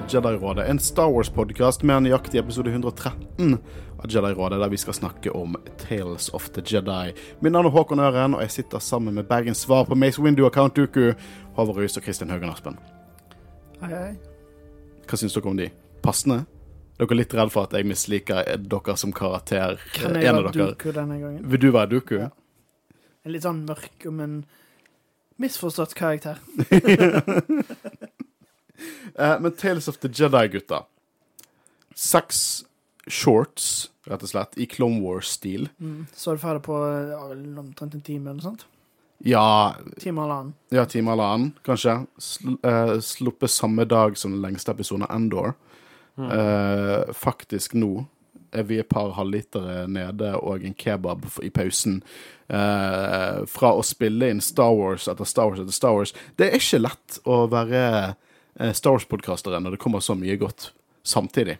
til Jedi-rådet, en Star Wars-podkast med nøyaktig episode 113 av Jedi-rådet, der vi skal snakke om Tales of the Jedi. Mitt navn er Håkon Øren, og jeg sitter sammen med Bergens svar på Mace Windu og Count Dooku, Håvard Røys og Kristin Haugen Aspen. Hei, hei. Hva syns dere om de? Passende? Dere er litt redd for at jeg misliker dere som karakter? Kan jeg være. Duku denne gangen? Vil du være Dooku? Ja. En litt sånn mørk, men misforstått karakter. Eh, men Tales of the Jedi, gutta. Seks shorts, rett og slett, i Clone Wars-stil. Mm. Så du ferdig på omtrent en time eller noe sånt? Ja, Time og halvannen. ja, time eller annen, kanskje. Sl uh, sluppet samme dag som den lengste episoden av Endor. Uh, faktisk nå er vi et par halvlitere nede og en kebab i pausen. Eh, fra å spille inn Star Wars etter Star Wars etter Star Wars. Det er ikke lett å være eh, Star Wars-podkastere når det kommer så mye godt samtidig.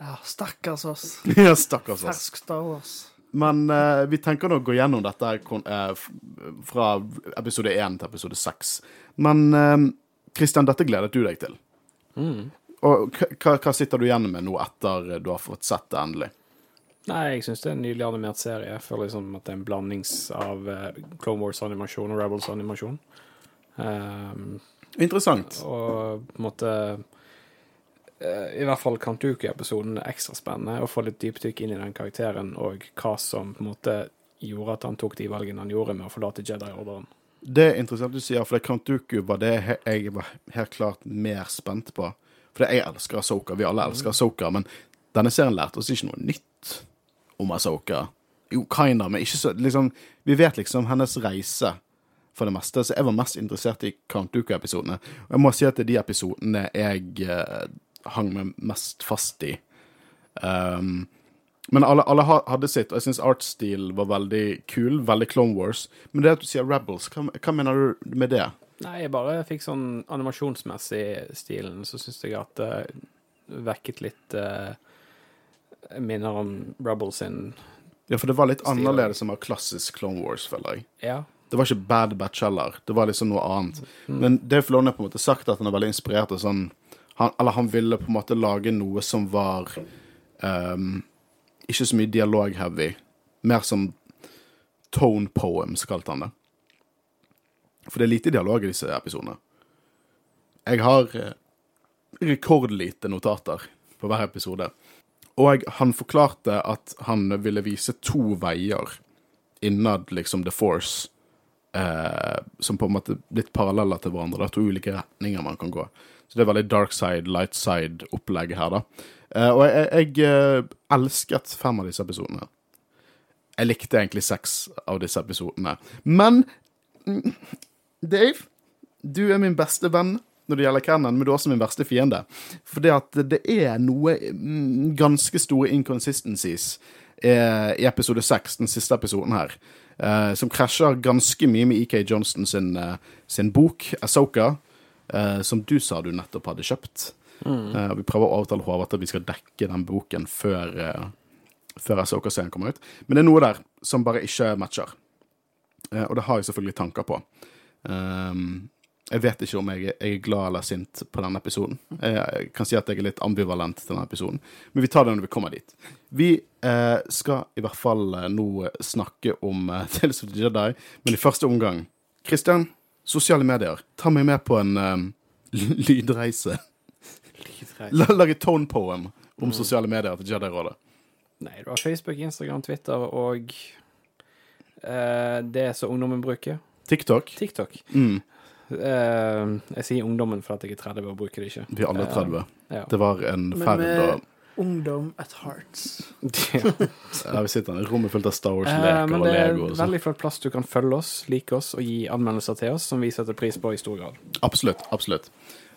Ja, stakkars oss. Ja, Stakkars oss. Fersk Star Wars. Men eh, vi tenker nå å gå gjennom dette kon- eh, fra episode 1 til episode 6. Men eh, Christian, dette gledet du deg til. Og hva, sitter du igjen med nå etter du har fått sett det endelig? Nei, jeg syns det er en nydelig animert serie. Jeg føler liksom at det er en blandings av eh, Clone Wars-animasjon og Rebels-animasjon. Um, Interessant. og på en måte eh, I hvert fall Kantuki-episoden er ekstra spennende å få litt dypdykk inn i den karakteren, og hva som på en måte gjorde at han tok de valgene han gjorde med å forlate Jedi-orderen. Det er interessant du sier, for det Dooku var det jeg var helt klart mer spent på. For jeg elsker Asoka, vi alle elsker Asoka, men denne serien lærte oss ikke noe nytt om Asoka. Jo, kinda, men ikke så liksom Vi vet liksom hennes reise for det meste, så jeg var mest interessert i Count Dooku-episodene. Og jeg må si at det er de episodene jeg eh, hang meg mest fast i. Um, men alle, alle hadde sitt, og jeg syns artsstil var veldig kul. Veldig Clone Wars. Men det at du sier Rebels, hva, hva mener du med det? Nei, jeg bare fikk sånn animasjonsmessig stilen, så syns jeg at det vekket litt uh, minner om Rebels sin Ja, for det var litt Stil. annerledes enn klassisk Clone Wars, føler jeg. Ja. Det var ikke Bad Batch heller. Det var liksom noe annet. Men Dave Filoni har på en måte sagt at han er veldig inspirert av sånn han, Eller han ville på en måte lage noe som var um, ikke så mye dialog-heavy. Mer som tone poems, kalte han det. For det er lite dialog i disse episodene. Jeg har eh, rekordlite notater på hver episode. Og han forklarte at han ville vise to veier innad liksom The Force, eh, som på en måte litt paralleller til hverandre. Det er to ulike retninger man kan gå. Så det er veldig dark side, light side-opplegg her, da. Eh, og jeg, jeg eh, elsket fem av disse episodene. Jeg likte egentlig seks av disse episodene. Men mm, Dave, du er min beste venn når det gjelder Cannon, men du er også min verste fiende. For det at det er noe mm, ganske store inconsistencies eh, i episode seks, den siste episoden her, eh, som krasjer ganske mye med EK Johnston sin, uh, sin bok, Asoka, uh, som du sa du nettopp hadde kjøpt. Eh, vi prøver å avtale Håvard at vi skal dekke den boken før, eh, før Asoka-serien kommer ut. Men det er noe der som bare ikke matcher. Eh, og det har jeg selvfølgelig tanker på. Um, jeg vet ikke om jeg, jeg er glad eller sint på denne episoden. Jeg, kan si at jeg er litt ambivalent til denne episoden, men vi tar det når vi kommer dit. Vi eh, skal i hvert fall eh, nå snakke om eh, Tales of the Jedi, men i første omgang Kristian, sosiale medier. Ta meg med på en eh, lydreise. La, et tone poem om sosiale medier til Jedi-rådet. Nei, du har Facebook, Instagram, Twitter og eh, det som ungdommen bruker. TikTok. TikTok. Mm, jeg sier ungdommen for at jeg er 30 og bruker det ikke. vi er alle 30. Ja. Det var en Men ferd med ungdom at hearts. ja, Vi sitter i rommet rom fullt av Star Eh, Wars-leker men og det er Lego. og sånn. veldig flott plass du kan følge oss, like oss og gi anmeldelser til oss, som vi setter pris på i stor grad. Absolutt. absolutt.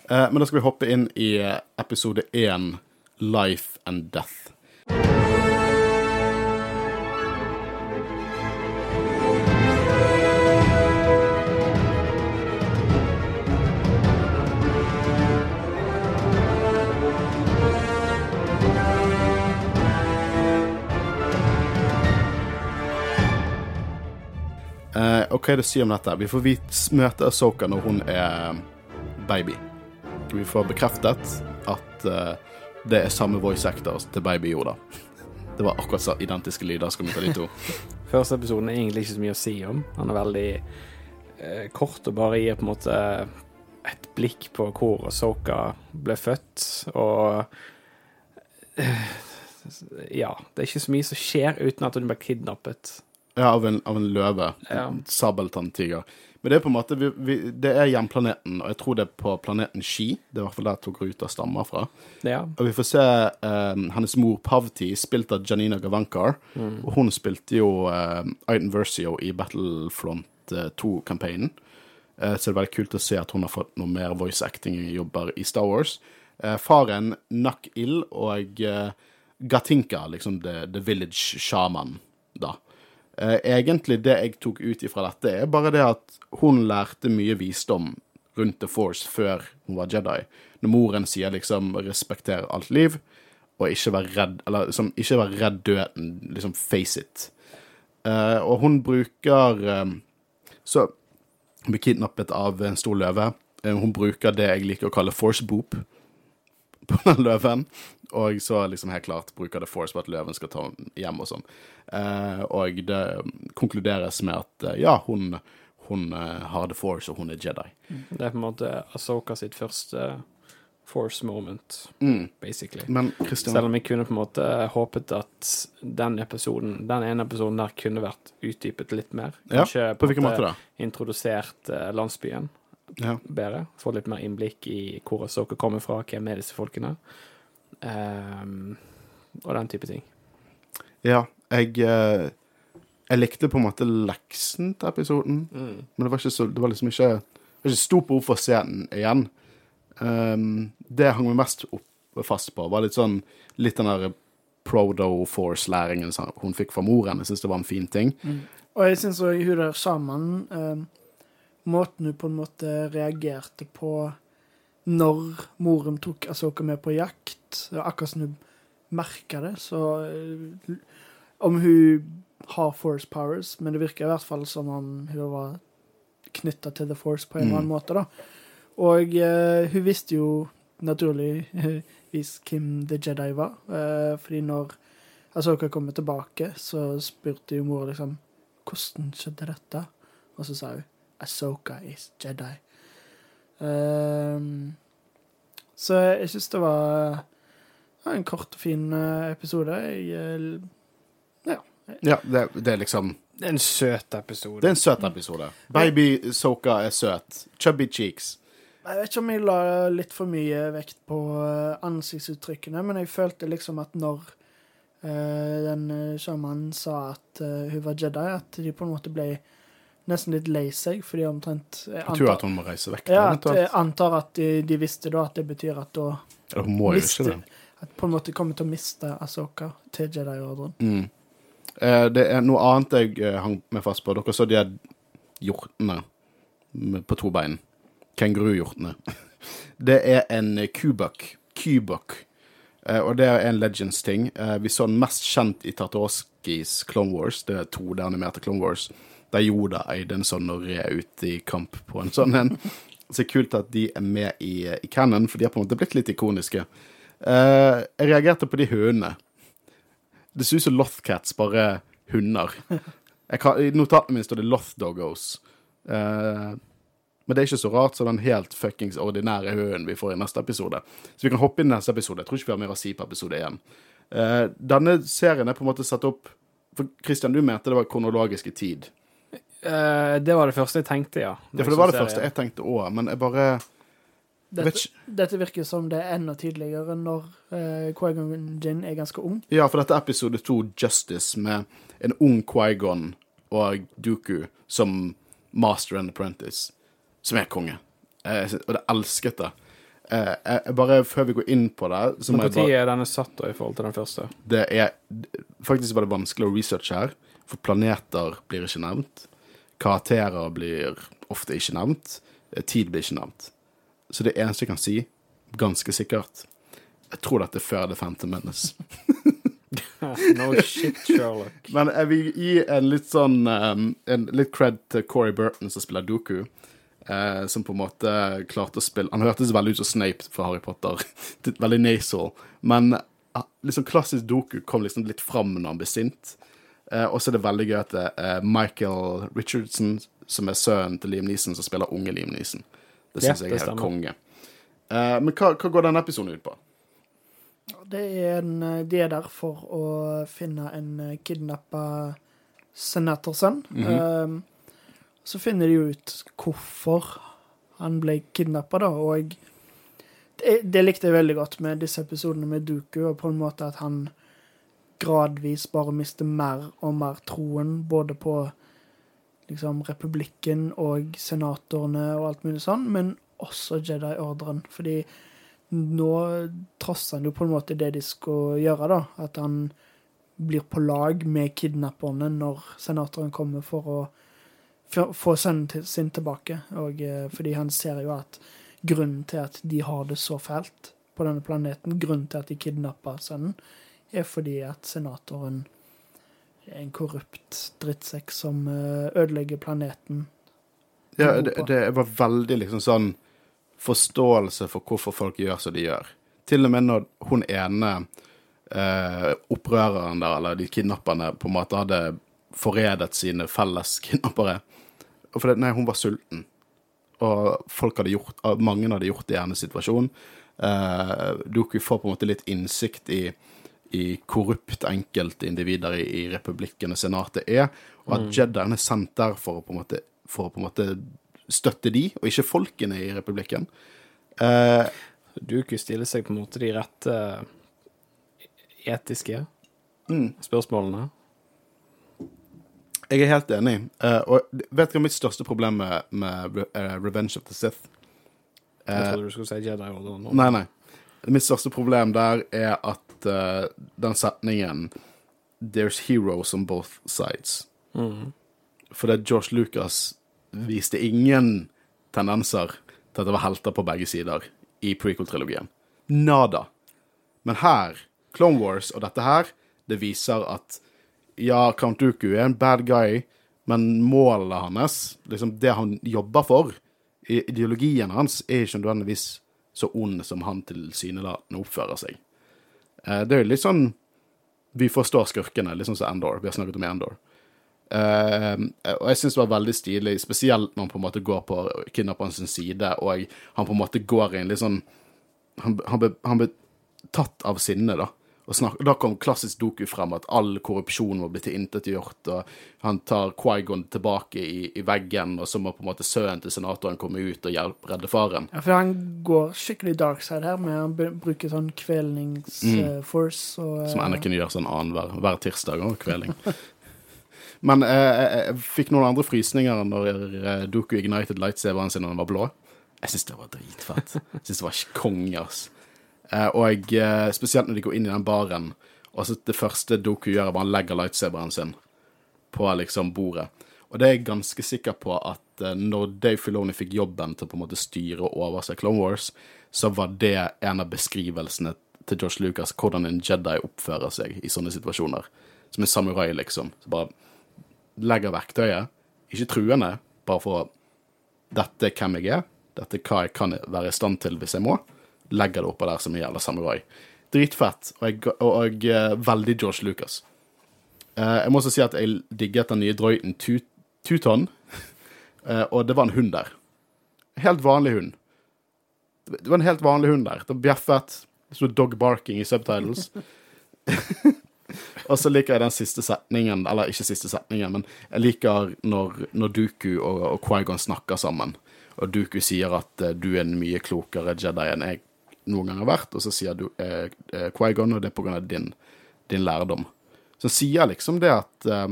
Eh, men da skal vi hoppe inn i eh, episode én, Life and Death. Og hva er det å si om dette? Vi får møte Asoka når hun er baby. vi får bekreftet at uh, det er samme voice actor til Baby Yoda. Det var akkurat så identiske lyder, skal vi ta de to. Første episoden er egentlig ikke så mye å si om. Han er veldig eh, kort og bare gir på en måte et blikk på hvor Soka ble født, og eh, Ja, det er ikke så mye som skjer uten at hun blir kidnappet. Ja, av en, av en løve. Ja. Sabeltanntiger. Men det er på en måte vi, vi, Det er hjemplaneten, og jeg tror det er på planeten Ski. Det er i hvert fall der tok Ruta stammer fra. Ja. Og vi får se eh, hennes mor Pavti, spilt av Janina Gavankar. Og hun spilte jo uh, Aiden Versio i Battlefront eh, 2-campaignen. Eh, så det er veldig kult å se at hun har fått noe mer voice acting-jobber i Star Wars. Eh, faren Nak Il og eh, Gatinka, liksom the, the village shaman, da. Eh, egentlig det jeg tok ut ifra dette, er bare det at hun lærte mye visdom rundt The Force før hun var Jedi. Når moren sier liksom 'respekter alt liv', og ikke vær redd Eller liksom, ikke vær redd døden, liksom face it. Uh, og hun bruker um, Så hun blir kidnappet av en stor løve. Uh, hun bruker det jeg liker å kalle force boop på den løven. Og så liksom helt klart bruker det force på at løven skal ta henne hjem og sånn. Eh, og det konkluderes med at eh, ja, hun, hun eh, har the force, og hun er Jedi. Det er på en måte Asoka sitt første force moment, Mm. basically. Men Selv om jeg kunne på en måte håpet at den episoden, den ene episoden der kunne vært utdypet litt mer. Ja, Kanskje På hvilken måte da? introdusert eh, landsbyen Ja. bedre. Få litt mer innblikk i hvor Asoka kommer fra, hvem er disse folkene. um, og den type ting. ja jeg, eh, jeg likte på en måte leksen til episoden, men det var ikke så Det var liksom ikke Det var ikke stort behov for å se den igjen. Um, det jeg hang meg mest opp, fast på, var litt sånn Litt den der Prodo-Force-læringen hun fikk fra moren. Jeg syns det var en fin ting. Og jeg syns òg hun der sammen eh, Måten hun på en måte reagerte på når moren tok Asoka med på jakt, akkurat som hun merka det, så eh, Om hun har force powers, men det virker i hvert fall som om hun var knytta til The Force på en eller annen måte, da. Og uh, hun visste jo naturligvis hvem The Jedi var, uh, fordi når Asoka kommer tilbake, så spurte jo mora liksom hvordan skjedde dette? Og så sa hun Asoka is Jedi. Um, så jeg syns det var ja, en kort og fin eh, episode. Jeg, eh, Ja, det, det er liksom Det er en søt episode. Det er en søt episode. Baby Soka er søt. Chubby cheeks. jeg vet ikke om jeg la litt for mye vekt på eh, ansiktsuttrykkene, men jeg følte liksom at når uh, den sjamanen sa at uh, hun var Jedi, at de på en måte ble nesten litt lei seg, fordi omtrent jeg Jeg tror at hun må reise vekk. Ja, at, jeg antar at de, de visste da at det betyr at da Eller hun må jo ikke det. At på en måte kommer til å miste Asoka til Jedi-ordren. Mm. Eh, det er noe annet jeg eh, hang meg fast på. Dere så de hjortene på to bein. Kenguruhjortene. Det er en eh, kubuk. Kubuk. Eh, og det er en Legends-ting. Eh, vi så den mest kjent i Tartaroskis Clone Wars. Det er to der animerte Clone Wars. Der Yoda eide en sånn og red ut i kamp på en sånn en. Så det er kult at de er med i, eh, i canon, for de har på en måte blitt litt ikoniske. Uh, jeg reagerte på de hønene. Det ser ut som Lothcats, bare hunder. Jeg kan, I notatene mine står det Loth-doggos. Eh, men det er ikke så rart som den helt fuckings ordinære hønen vi får i neste episode. Så vi kan hoppe inn i neste episode. Jeg tror ikke vi har mer å si på episode én. Uh, denne serien er på en måte satt opp For Christian, du mente det var kronologisk i tid. Eh, det var det første jeg tenkte, ja. Ja, for det var det første jeg tenkte òg, men jeg bare Dette, dette virker som det er enda tydeligere når uh, Quaigon Jin er ganske ung. Ja, for dette er episode to, Justice, med en ung Quaigon og Duku som master and apprentice, som er konge. Uh, og det elsket det. Uh, jeg, bare, før vi går inn på det, så må Men jeg bare Når er denne satt da, i forhold til den første? det er, Faktisk var det vanskelig å researche her, for planeter blir ikke nevnt. Karakterer blir ofte ikke nevnt. eh, Tid blir ikke nevnt. Så det eneste jeg kan si, ganske sikkert Jeg tror dette er før The Phantom Menace. no shit, Sherlock. Men jeg vil gi en litt sånn um, En litt cred til Corey Burton, som spiller Doku. eh, som på en måte klarte å spille Han hørtes veldig ut som Snape fra Harry Potter. veldig nasal. Men ah, liksom klassisk Doku kom liksom litt fram når han ble sint. Eh, og så er det veldig gøy at det er Michael Richardson, som er sønnen til Liam Neeson, som spiller unge Liam Neeson. Det Ja, jeg er helt konge. Uh, men hva, hva går denne episoden ut på? Det er en, eh, de er der for å finne en kidnappa senatorsønn. um, så finner de jo ut hvorfor han ble kidnappa, da, og det, det likte jeg veldig godt med disse episodene med Duku, og på en måte at han gradvis bare mister mer og mer troen, både på liksom republikken og senatorene og alt mulig sånn, men også Jedi-ordren, fordi nå trosser han jo på en måte det de skal gjøre, da. At han blir på lag med kidnapperne når senatoren kommer for å få sønnen sin tilbake. Og eh, fordi han ser jo at grunnen til at de har det så fælt på denne planeten, grunnen til at de kidnapper sønnen, er fordi at senatoren er en korrupt drittsekk som eh, ødelegger planeten. Ja, det, det var veldig liksom sånn forståelse for hvorfor folk gjør som de gjør. Til og med når hun ene eh, opprøreren der, eller de kidnapperne, på en måte hadde forrædet sine felles kidnappere. Og fordi, nei, hun var sulten. Og folk hadde gjort, mange hadde gjort det i hennes situasjon. Eh, Doku får på en måte litt innsikt i, i korrupt enkeltindivider i, i republikken og senatet er, og at Jeddaen er sendt der for å på en måte, for å på en måte støtte de, og ikke folkene i republikken. Eh, Duku stiller seg på en måte de rette etiske Mm. spørsmålene. jeg er helt enig. Eh, og vet du hva mitt største problem med, med uh, Revenge of the Sith Jeg Eh, trodde du skulle si Jedi Order nå. Nei, nei. Mitt største problem der er at eh, den setningen There's heroes on both sides. Mm. Fordi George Lucas viste ingen tendenser til at det var helter på begge sider i prequel-trilogien. Nada. Men her, Clone Wars og dette her, det viser at ja, Count Dooku er en bad guy, men målet hans, liksom det han jobber for, ideologien hans, er ikke nødvendigvis så ond som han tilsynelatende oppfører seg. Eh, Det er jo litt sånn Vi forstår skurkene, litt sånn som Endor. Vi har snakket om Endor. Uh, og jeg syns det var veldig stilig, spesielt når han på en måte går på kidnapperens side, og han på en måte går i en litt sånn Han, han ble tatt av sinne, da. Og da kom klassisk Doku frem, at all korrupsjon må bli tilintetgjort, og han tar Quaigon tilbake i, i veggen, og så må på en måte sønnen til senatoren komme ut og hjelpe redde faren. Ja, for han går skikkelig dark side her, med han bruke sånn kvelningsforce Mm. Uh, Som Anakin gjør sånn annenhver hver tirsdag, òg, kveling. Men eh, jeg, jeg fikk noen andre frysninger når eh, Doku ignited lightsaberen sin når den var blå. Jeg syns det var dritfett. Jeg syns det var konge, ass. Eh, og eh, spesielt når de går inn i den baren, og så det første Doku gjør, er bare han legger lightsaberen sin på liksom bordet. Og det er jeg ganske sikker på at eh, når Dave Filoni fikk jobben til å på en måte styre og overse Clone Wars, så var det en av beskrivelsene til Josh Lucas, hvordan en Jedi oppfører seg i sånne situasjoner. Som en samurai, liksom. Så bare legger verktøyet, ikke truende, bare for Dette er hvem jeg er, dette er hva jeg kan være i stand til hvis jeg må. Legger det oppå der som en jævla samurai. Dritfett, og, jeg, og, og eh, veldig George Lucas. Uh, jeg må også si at jeg digget den nye Tu- Tuton, uh, og det var en hund der. Helt vanlig hund. Det var en helt vanlig hund der. Det bjeffet. Det sto 'dog barking' i subtitles. og så liker jeg den siste setningen, eller ikke siste setningen, men jeg liker når, når Duku og, og Quaigon snakker sammen, og Duku sier at uh, du er en mye klokere Jedi enn jeg noen gang har vært, og så sier du, eh, eh, Qui-Gon, og det er på grunn av din, din lærdom. Så han sier liksom det at eh,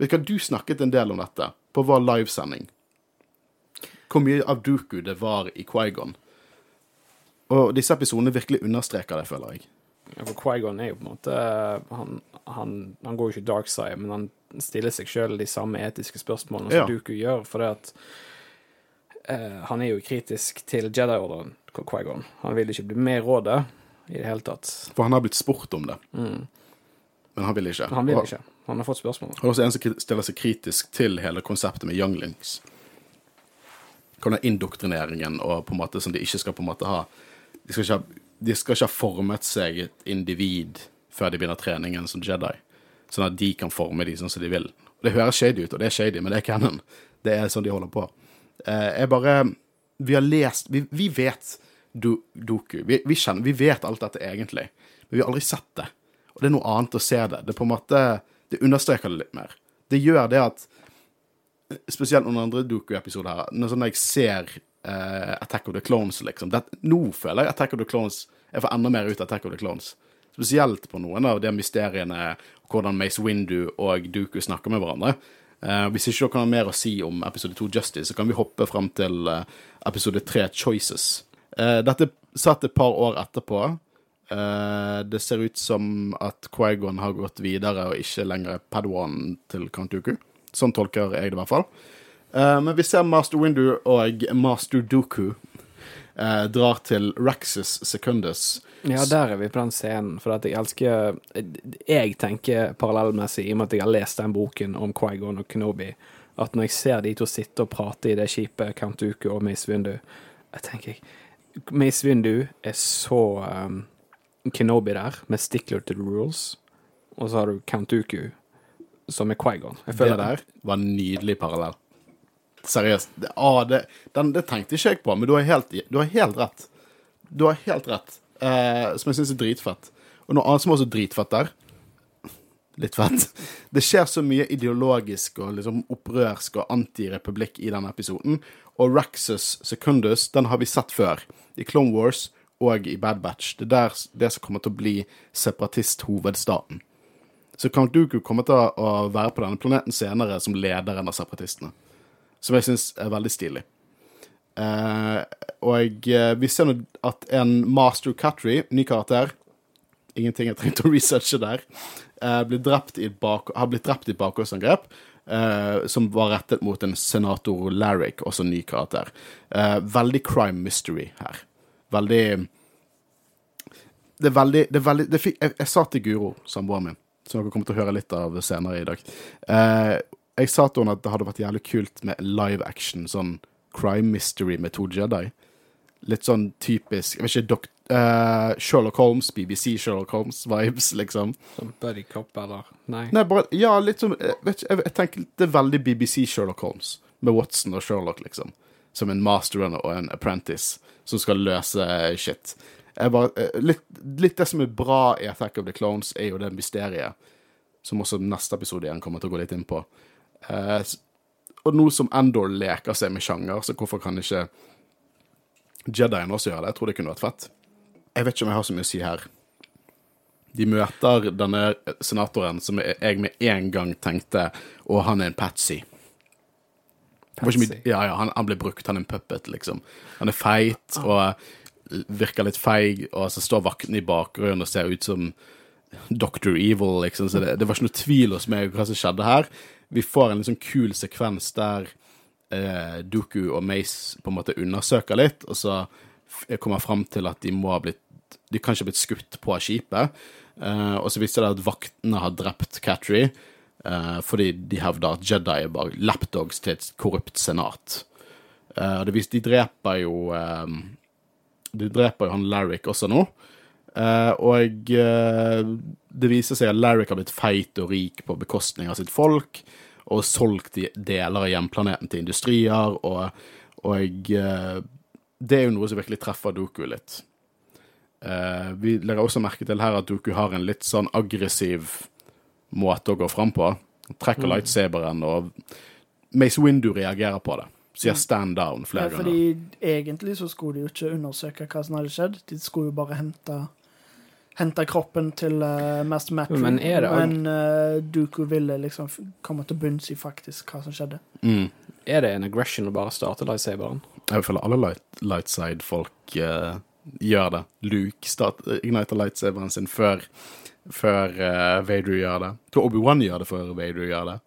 Vet du hva, du snakket en del om dette på vår livesending. Hvor mye av Duku det var i Qui-Gon. Og disse episodene virkelig understreker det, føler jeg. Ja, For Quaigon er jo på en måte han, han, han går jo ikke dark side, men han stiller seg sjøl de samme etiske spørsmålene som Ja. Duku gjør, det at eh, Han er jo kritisk til Jedi-ordren, Quaigon. Han ville ikke bli med i rådet i det hele tatt. For han har blitt spurt om det. Men han vil ikke. Mm. Han vil ikke. Han har fått spørsmål. Og også en som stiller seg kritisk til hele konseptet med younglings. Hva er indoktrineringen og på en måte som de ikke skal på en måte ha De skal ikke ha, de skal ikke ha formet seg et individ før de begynner treningen som Jedi, sånn at de kan forme de sånn som de vil. Det høres shady ut, og det er shady, men det er canon. Det er sånn de holder på. Eh, jeg bare Vi har lest Vi, vi vet do, Doku. Vi, vi, kjenner, vi vet alt dette egentlig, men vi har aldri sett det. Og det er noe annet å se det. Det på en måte Det understreker det litt mer. Det gjør det at Spesielt noen andre Doku-episoder her. Når sånn jeg ser uh, Attack of the Clones, liksom det, Nå føler jeg Attack of the Clones Jeg får enda mer ut av Attack of the Clones. Spesielt på noen av de mysteriene, hvordan Mace Windu og Duku snakker med hverandre. Uh, hvis ikke dere har mer å si om episode 2 Justice, så kan vi hoppe fram til eh, episode 3 Choices. Uh, dette satt et par år etterpå. Uh, det ser ut som at Quaigon har gått videre og ikke lenger er Padawan til Count Dooku. Sånn tolker jeg det i hvert fall. Uh, men vi ser Master Windu og Master Dooku uh, drar til Raxus Secundus. Ja, der er vi på den scenen, for at jeg elsker Jeg tenker parallellmessig, i og med at jeg har lest den boken om Quaigon og Kenobi, at når jeg ser de to sitte og prate i det skipet, Dooku og Mace Windu, jeg tenker Mace Windu er så um, Kenobi der, med stickler to the rules, og så har du Count Dooku, som er Quaigon. Jeg Det føler der var en nydelig parallell. Seriøst. Det, ah, det, den, det tenkte ikke jeg på, men du har helt, du har helt rett. Du har helt rett. Eh, som jeg syns er dritfett. Og noe annet som også er dritfett der Litt fett. Det skjer så mye ideologisk og liksom opprørsk og antirepublikk i denne episoden. Og Raxus Secundus, den har vi sett før. I Clone Wars og i Bad Batch. Det er det som kommer til å bli separatisthovedstaten. Så Count Dooku kommer til å være på denne planeten senere som lederen av separatistene. Som jeg syns er veldig stilig. Eh, og eh, vi ser nå at en Master Catry, ny karakter Ingenting jeg trengte å researche der. Uh, har blitt drept i bakholdsangrep. eh, som var rettet mot en senator Larrick, også ny karakter. Uh, veldig crime mystery her. Veldig Det er veldig, det er veldig det fikk, jeg, jeg sa til Guro, samboeren min, som dere kommer til å høre litt av senere i dag Jeg sa til henne at det hadde vært jævlig kult med live action, sånn crime mystery med to Jedi. Litt sånn typisk Jeg vet ikke, dokt, uh, Sherlock Holmes, BBC Sherlock Holmes-vibes, liksom. Som Buddy Cop, eller Nei. Nei, bare Ja, litt som Jeg, vet ikke, jeg, jeg tenker det er veldig BBC Sherlock Holmes, med Watson og Sherlock, liksom. Som en masterrunner og en apprentice som skal løse shit. Jeg bare, eh, litt, litt det som er bra i Attack of the Clones, er jo det mysteriet. Som også neste episode igjen kommer til å gå litt inn på. Eh, og nå som Endor leker seg med sjanger, så hvorfor kan ikke Jedien også gjøre det? Jeg tror det kunne vært fett. Jeg vet ikke om jeg har så mye å si her. De møter denne senatoren som jeg med en gang tenkte Å, han er en patsy. Ja, ja, han, han blir brukt. Han er en puppet, liksom. Han er feit og virker litt feig, og så står vaktene i bakgrunnen og ser ut som Dr. Evil, liksom. Så det, det var ikke noe tvil hos meg hva som skjedde her. Vi får en litt sånn kul sekvens der eh, Duku og Mace på en måte undersøker litt, og så kommer kommer fram til at de må ha blitt De kan ikke ha blitt skutt på skipet. Eh, og så viser det at vaktene har drept Catry eh, fordi de hevder at Jedi er bare lapdogs til et korrupt senat. Eh, det viser, de dreper jo eh, De dreper jo han Larrick også nå. Uh, og uh, det viser seg at Larrick har blitt feit og rik på bekostning av sitt folk, og solgt deler av hjemplaneten til industrier, og, og eh, det er jo noe som virkelig treffer Doku litt. Eh, vi legger også merke til her at Doku har en litt sånn aggressiv måte å gå fram på. Trekker trekker lightsaberen, og Mace Windu reagerer på det. Sier 'stand down' Ja, flere ganger. fordi egentlig så skulle de jo ikke undersøke hva som hadde skjedd. De skulle jo bare hente Hente kroppen til uh, Master Matthew. Men er det- Men uh, Dooku ville liksom komme til bunns i faktisk hva som skjedde. Mm. Er det en aggression å bare starte lightsaberen? Jeg føler alle light, lightside-folk uh, gjør det. Luke start, igniter lightsaberen sin før, før uh, Vader gjør det. Jeg tror Obi-Wan gjør det før Vader gjør det.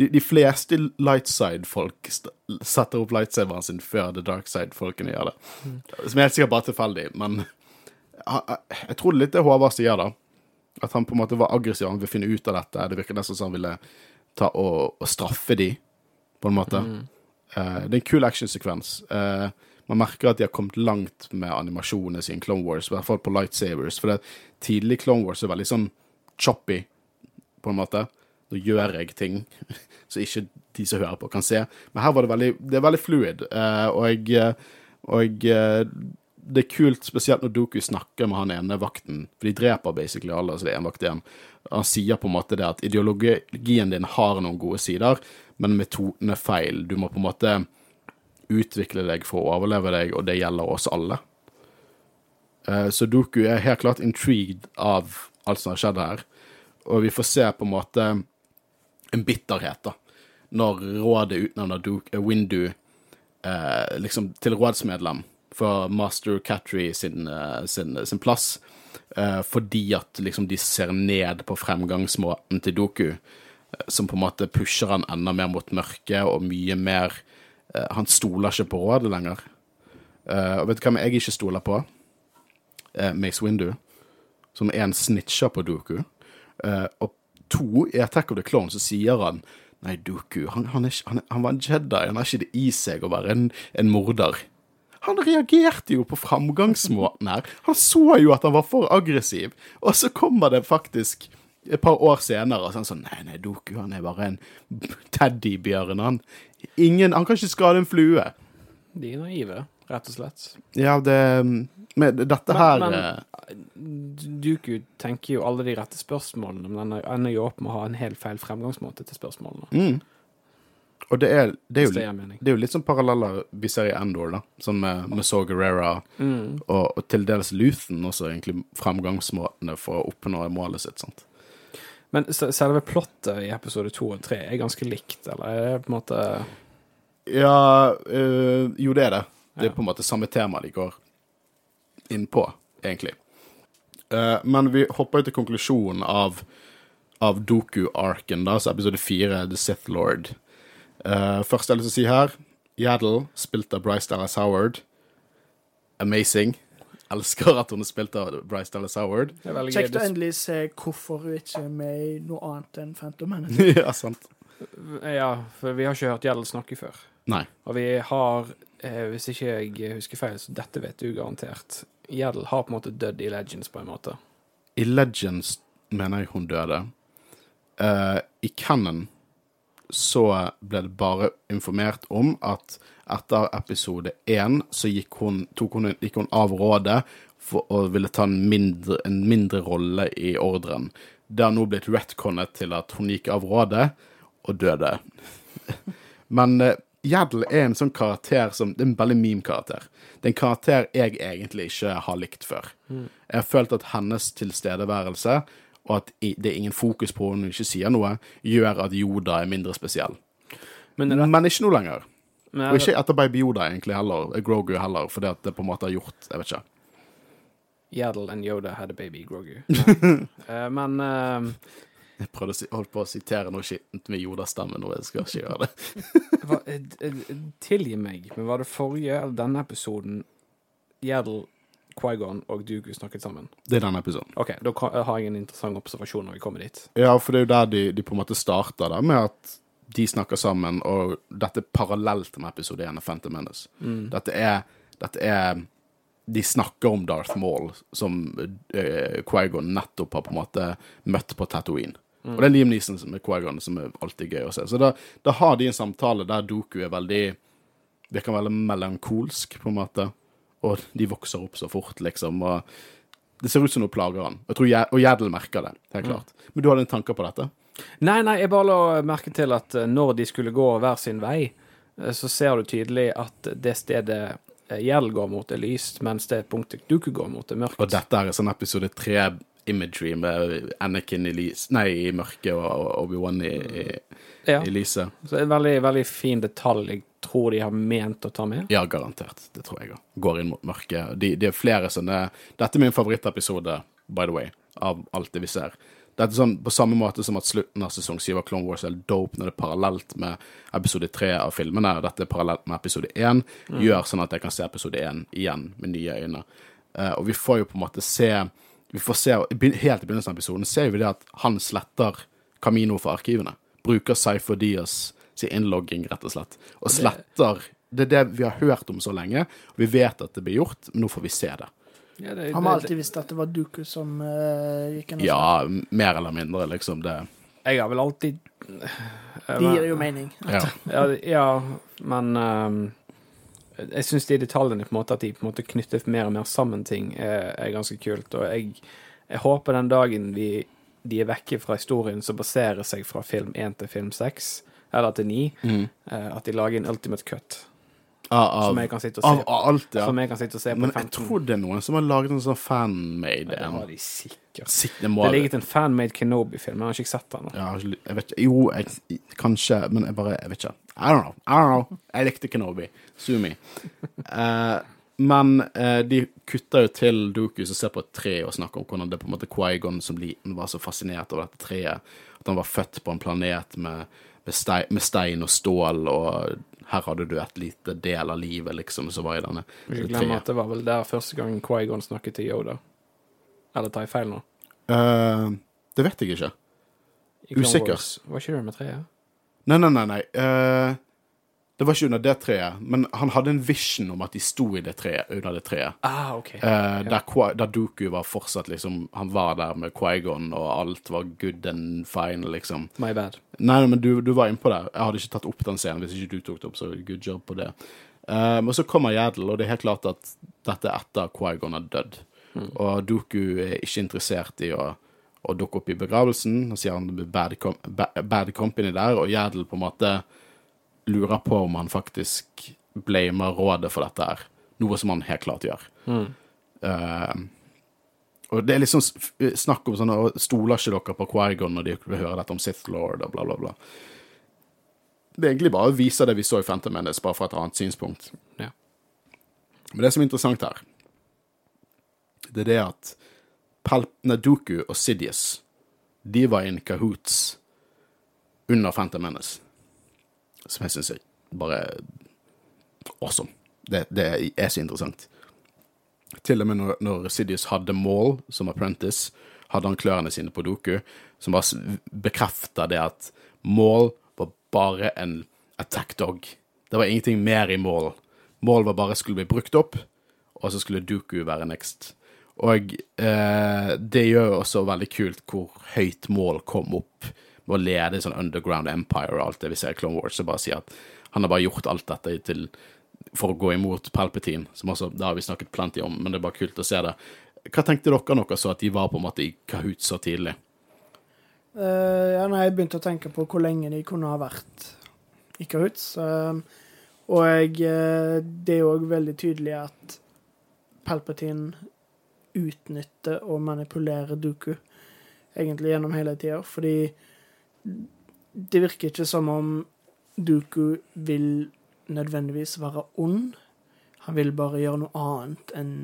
De, de fleste lightside-folk setter opp lightsaberen sin før the dark side-folkene gjør det. Som er helt sikkert bare tilfeldig, men jeg tror litt det Håvard sier, da. At han på en måte var aggressiv, han ville finne ut av dette. Det virker nesten som han ville ta og, og straffe de, på en måte. Eh, det er en kul actionsekvens. Uh, man merker at de har kommet langt med animasjonene sine Clone Wars, i hvert fall på lightsabers. For det tidlig Clone Wars er veldig sånn choppy, på en måte. Nå gjør jeg ting så ikke de som hører på, kan se. Men her var det veldig, det er veldig fluid, uh, og, og eh, det er kult, spesielt når Doku snakker med han ene vakten, for de dreper basically alle, så det er en vakt igjen. Han sier på en måte det at ideologien din har noen gode sider, men metoden er feil. Du må på en måte utvikle deg for å overleve deg, og det gjelder oss alle. Eh, så Doku er helt klart intrigued av alt som har skjedd her, og vi får se på en måte en bitterhet, da, når rådet utnevner Duke, uh, Windu eh, liksom til rådsmedlem for Master Catry sin, uh, sin, sin, plass, eh, fordi at liksom de ser ned på fremgangsmåten til Doku, eh, som på en måte pusher han enda mer mot mørket og mye mer Eh, han stoler ikke på rådet lenger. Eh, og vet du hva jeg ikke stoler på? Eh, Mace Windu, som er en snitcher på Doku. og to, i Attack of the Clone så sier han Nei, Doku, han, han, er, han, han var en Jedi, han har ikke det i seg å være en, en morder. Han reagerte jo på framgangsmåten her. Han så jo at han var for aggressiv, og så kommer det faktisk et par år senere og sånn sånn Nei, nei, Doku, han er bare en teddybjørn, han. Ingen Han kan ikke skade en flue. De er naive, rett og slett. Ja, det Men dette her Men, eh, men Duku tenker jo alle de rette spørsmålene, men han ender jo opp med å ha en helt feil fremgangsmåte til spørsmålene. mm. Og det er, det, er jo, det det er jo litt sånn paralleller vi ser i Endor, da. Sånn med, med Saw Gerrera Mm. og, og til dels Luthen også, egentlig fremgangsmåtene for å oppnå målet sitt. sant? Men selve plottet i episode to og tre er ganske likt, eller er det på en måte Ja, øh, jo det er det. Det er på en måte samme tema de går inn på, egentlig. Uh, men vi hopper jo til konklusjonen av, av Doku-arken, da, så episode fire, The Sith Lord. Uh, først jeg har lyst til å si her, Yaddle, spilt av Bryce Dallas Howard. Amazing. Elsker at hun er spilt av Bryce Dallas Howard. Er Kjekt å endelig se hvorfor hun ikke er med i noe annet enn Phantom Menace. ja, sant. Ja, for vi har ikke hørt Yaddle snakke før. Nei. Og vi har, eh, hvis ikke jeg husker feil, så dette vet du garantert. Yaddle har på en måte dødd i Legends, på en måte. I Legends mener jeg hun døde. Uh, I Canon så ble det bare informert om at etter episode én så gikk hun, hun, gikk hun av rådet for å ville ta en mindre, en mindre rolle i ordren. Det har nå blitt retconnet til at hun gikk av rådet og døde. Men uh, Yaddle er en sånn karakter som Det er en veldig meme-karakter. Det er en karakter jeg egentlig ikke har likt før. Jeg har følt at hennes tilstedeværelse, og at det er ingen fokus på og hun ikke sier noe, gjør at Yoda er mindre spesiell. Men, det, Men ikke nå lenger. men Og er ikke etter Baby Yoda egentlig heller, Grogu heller, fordi at det på en måte har gjort Jeg vet ikke. Yaddle and Yoda had a baby, Grogu. uh, men uh, Jeg prøvde å si, holdt på å sitere noe skittent med Yoda-stemmen, og jeg skal ikke gjøre det. eh, eh, tilgi meg, men var det forrige eller denne episoden Yaddle, Quaigon og Dugu snakket sammen? Det er denne episoden. OK, da har jeg en interessant observasjon når vi kommer dit. Ja, for det er jo der de, de på en måte starter, da, med at de snakker sammen, og dette er parallelt med episode 1 av Phantom Menace. Dette er Dette er De snakker om Darth Maul, som uh, Quaigon nettopp har på en måte møtt på Tatooine. Og det er Liam Neeson som er Quaigon, som er alltid gøy å se. Så da, da har de en samtale der Doku er veldig Virker veldig melankolsk, på en måte. Og de vokser opp så fort, liksom. Og det ser ut som noe plager han. Jeg tror, og Gjedel merker det, helt klart. Men du hadde en tanke på dette? Nei, nei, jeg bare la merke til at eh, når de skulle gå hver sin vei, eh, så ser du tydelig at det stedet eh, går mot, er lyst, mens det punktet Duku går mot, er mørkt. Og dette er sånn episode tre imagery med Anakin i, lys, nei, i mørket og Obi-Wan i, i, Ja. i lyset. Så en veldig, veldig fin detalj jeg tror de har ment å ta med. Ja, garantert. Det tror jeg òg. Går inn mot mørket. De, de er flere sånne Dette er min favorittepisode, by the way, av alt det vi ser. Dette er sånn på samme måte som at slutten av sesong 7 av Clone Wars er dope når det er parallelt med episode 3 av filmene, og dette er parallelt med episode 1, gjør sånn at jeg kan se episode 1 igjen med nye øyne. Uh, og vi får jo på en måte se vi får se, Helt i begynnelsen av episoden ser vi det at han sletter Camino fra arkivene. Bruker Cypher Diaz sin innlogging, rett og slett. Og sletter Det er det vi har hørt om så lenge, og vi vet at det blir gjort, men nå får vi se det. Ja, det, Han har alltid visst at det var Duku som uh, gikk inn Ja, mer eller mindre, liksom. Det Jeg har vel alltid. Det gir jo mening. Ja. Ja, ja men um, jeg syns de detaljene, på en måte, at de på en måte knytter mer og mer sammen ting, er, er ganske kult. Og jeg, jeg håper den dagen vi, de er vekke fra historien som baserer seg fra film 1 til film 6, eller til 9, Mm. eh, at de lager en ultimate cut. Av, Som jeg kan sitte og se, av alt, ja. som jeg kan sitte og se på Men jeg 15 tror det er noen som har laget en sånn fanmade Det en. har de sikkert. Sikkert Det har ligget en fan-made Kenobi-film, men jeg har ikke sett den. ja, jeg vet Jo, jeg, kanskje, men jeg bare Jeg vet ikke. I don't know. I don't know. Jeg likte Kenobi. Sue me. Eh, men uh, de kutter jo til Doku som ser på et tre og snakker om hvordan det på en måte Quaigon som liten var så fascinert over dette treet. At han var født på en planet med, stein, med stein og stål, og her hadde du et lite del av livet, liksom, som var i denne Ikke det glem at det var vel der første gang Quaigon snakket til Yoda. Eller tar jeg feil nå? Uh, det vet jeg ikke. Usikker. Var ikke det med treet? Nei, nei, nei. nei. Eh, det var ikke under det treet, men han hadde en vision om at de sto i det treet, under det treet. Ah, OK. Eh, der, der Doku var fortsatt liksom Han var der med Quaigon, og alt var good and fine, liksom. My bad. Nei, men du, du var innpå der. Jeg hadde ikke tatt opp den scenen hvis ikke du tok det opp, så good job på det. Eh, men så kommer Yaddle, og det er helt klart at dette er etter Quaigon har dødd. Og Doku er ikke interessert i å, å dukke opp i begravelsen. Og sier han bad, com bad company der, og Yaddle på en måte lurer på om han faktisk blamer rådet for dette her. Noe som han helt klart gjør. Eh, og det er liksom snakk om sånn «Å, Stoler ikke dere på Quaigon når de vil høre dette om Sith Lord og bla, bla, bla. Det er egentlig bare å vise det vi så i Phantom Menace, bare fra et annet synspunkt. Ja. Men det som er interessant her, det er det at Palp Naduku og Sidious, de var in cahoots under Phantom Menace. Som jeg syns er bare awesome. Det, det er så interessant. Til og med når, når Sidious hadde Maul som apprentice, hadde han klørne sine på Doku, som bare bekrefta det at Maul var bare en attack dog. Det var ingenting mer i Maul. Maul var bare skulle bli brukt opp, og så skulle Doku være next. Og eh, det gjør jo også veldig kult hvor høyt Maul kom opp å lede sånn underground empire og alt det vi ser i Clone Wars, og bare si at han har bare gjort alt dette til for å gå imot Palpatine, som også, det har vi snakket plenty om, men det er bare kult å se det. Hva tenkte dere når dere så at de var på en måte i Kahoot så tidlig? Uh, ja, nei, jeg begynte å tenke på hvor lenge de kunne ha vært i kahoot. eh, og jeg, eh, det er òg veldig tydelig at Palpatine utnytter og manipulerer Dooku egentlig gjennom hele tida, fordi det virker ikke som om Dooku vil nødvendigvis være ond. Han vil bare gjøre noe annet enn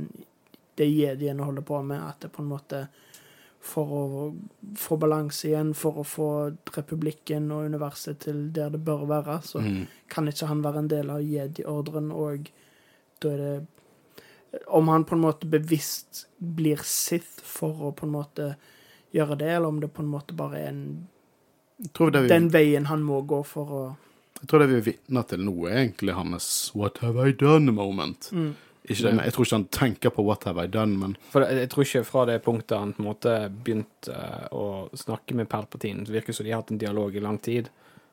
det jediene holder på med. At det på en måte For å få balanse igjen, for å få republikken og universet til der det bør være, så Mm. kan ikke han være en del av jedi-ordren, og da er det Om han på en måte bevisst blir Sith for å på en måte gjøre det, eller om det på en måte bare er en, vi, den veien han må gå for å jeg tror det vi er vitne til nå, er egentlig hans 'what have I done' moment. Mm. Ikke det, jeg tror ikke han tenker på 'what have I done', men For jeg tror ikke fra det punktet han på en måte begynte eh, å snakke med Palpatine, det virker som de har hatt en dialog i lang tid,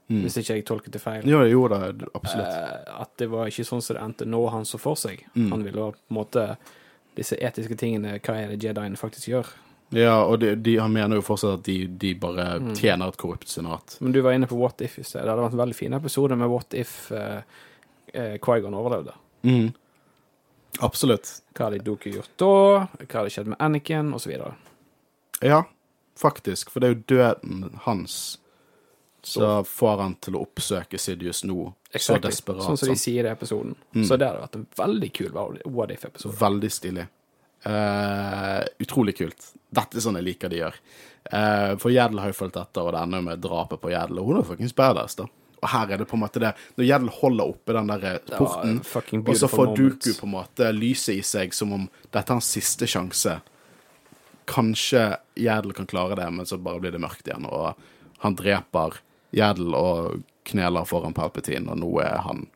hvis ikke jeg tolket det feil. ja, jo da, absolutt. Eh, at det var ikke sånn som det endte nå han så for seg. Mm. Han ville på en måte disse etiske tingene, hva er det Jedien faktisk gjør? Ja, og de, de, han mener jo fortsatt at de, de bare Mm. tjener et korrupt senat. Men du var inne på What If i sted. Det hadde vært en veldig fin episode med What If eh, eh, Qui-Gon overlevde. Mm. Absolutt. Hva hadde Doku gjort da? Hva hadde skjedd med Anakin? Og så videre. Ja, faktisk. For det er jo døden hans som får han til å oppsøke Sidious nå, så desperat. Sånn som de sier i episoden. Mm. Så det hadde vært en veldig kul What If-episode. Veldig stilig. Eh, utrolig kult. Dette er sånn jeg liker de gjør. Uh, for Gjedl har jo fulgt etter, og det ender jo med drapet på Gjedl. Og hun er fuckings badass, da. Og her er det på en måte det Når Gjedl holder oppe den der porten, en og så får. Duku på en måte lyset i seg som om dette er hans siste sjanse. Kanskje Gjedl kan klare det, men så bare blir det mørkt igjen, og han dreper Gjedl og kneler foran Palpatine, og nå er han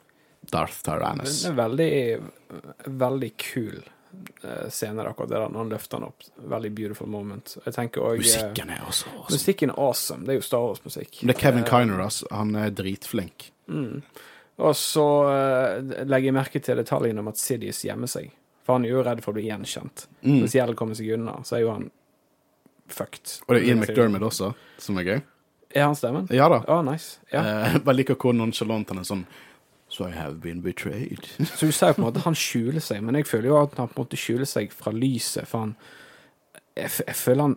Darth Tyrannus. Den er veldig, veldig kul eh, scene, akkurat der, han løfter han opp. Veldig beautiful moment. Jeg også, eh, Musikken er også awesome. Musikken er awesome. Det er jo Star Wars-musikk. Det er Kevin Eh, Kiner, altså. Han er dritflink. Og så eh, legger jeg merke til detaljen om at Sidious gjemmer seg. For han er jo redd for å bli gjenkjent. Mm. Hvis Gjell kommer seg unna, så er jo han fucked. Og det er Ian McDermott også, som er gøy. Er han stemmen? Ja da. Oh, nice. Ja. Eh, bare liker hvor nonchalant han er sånn So I have been betrayed. Så du sier på en måte at han skjuler seg, men jeg føler jo at han på en måte skjuler seg fra lyset, for han Jeg, jeg føler han,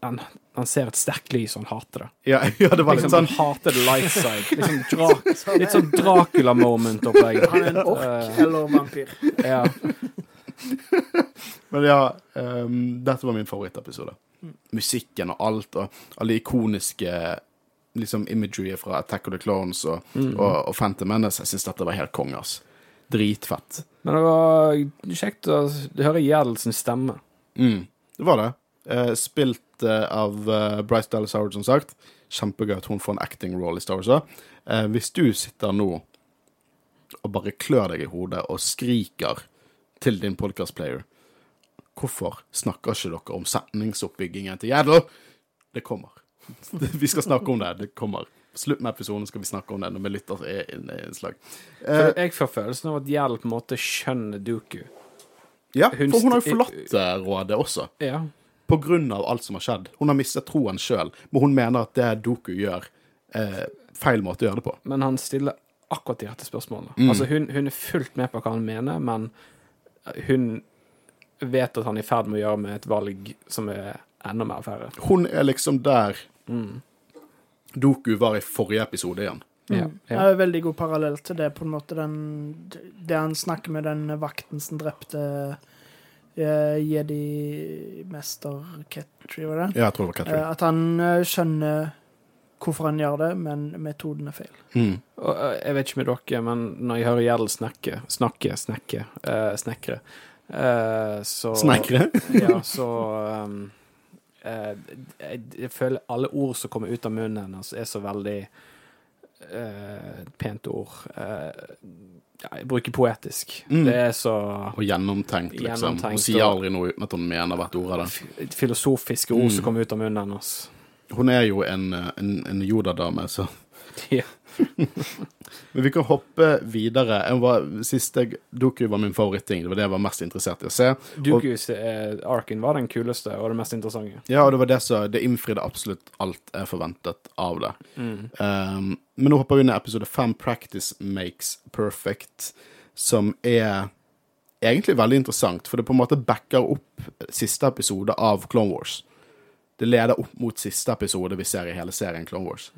han Han ser et sterkt lys, og han hater det. ja, ja, det var litt Liksom, sånn han hater the light side. Liksom dra, litt sånn Dracula-moment-opplegg. Han er en ork Eh, eller vampyr. ja. Men ja, um, dette var min favorittepisode. Musikken og alt, og alle ikoniske liksom imagery fra Attack of the Clones og, og, og Phantom Menace. Jeg syns dette var helt konge, ass. Dritfett. Men det var kjekt å høre Gjerdelsen stemme. Mm, det var det. Eh, spilt eh, av eh, Bryce Dallas Howard, som sagt. Kjempegøy at hun får en acting role i Star Wars. Eh, hvis du sitter nå og bare klør deg i hodet og skriker til din podcastplayer Hvorfor snakker ikke dere om setningsoppbyggingen til Gjeddel? Det kommer. Vi skal snakke om det. Det kommer. På slutten av episoden skal vi snakke om det når vi lytter til innslag. Uh, jeg får følelsen av at Gjell på en måte skjønner Duku. ja, hun for hun har jo forlatt eh, rådet også. Ja. på grunn av alt som har skjedd. Hun har mistet troen sjøl, men hun mener at det Doku gjør, er feil måte å gjøre det på. Men han stiller akkurat de rette spørsmålene. Mm. Altså, hun, hun er fullt med på hva han mener, men hun vet at han er i ferd med å gjøre med et valg som er enda mer færre. Hun er liksom der Mm. Doku var i forrige episode igjen. Ja, ja. Det er en veldig god parallell til det, på en måte, den, det han snakker med den vakten som drepte uh, jedi-mester Ketri, var det? Ja, jeg tror det var Ketri. Uh, at han uh, skjønner hvorfor han gjør det, men metoden er feil. Mm. Og, eh, jeg vet ikke med dere, men når jeg hører Gjerdel snakke, snakke, snakke, uh, snekre, uh, så Snekre. ja, så um, eh, jeg, jeg føler alle ord som kommer ut av munnen hennes, er så veldig uh, Pent ord. Uh, ja, jeg bruker poetisk. Mm. Det er så Og gjennomtenkt, liksom. Gjennomtenkt, Hun sier aldri noe uten at hun mener hvert ord av det. filosofiske ord Mm. som kommer ut av munnen hennes. Hun er jo en, en, en Yoda-dame, så Ja. Men vi kan hoppe videre. Var, siste Doku var min favoritting. Det var det jeg var mest interessert i å se. Dokus eh, arken var den kuleste og det mest interessante. Ja, og det var det som Det innfridde absolutt alt jeg forventet av det. Mm. Um, men nå hopper vi inn i episode fem, 'Practice Makes Perfect', som er egentlig veldig interessant, for det på en måte backer opp siste episode av Clone Wars. Det leder opp mot siste episode vi ser i hele serien Clone Wars.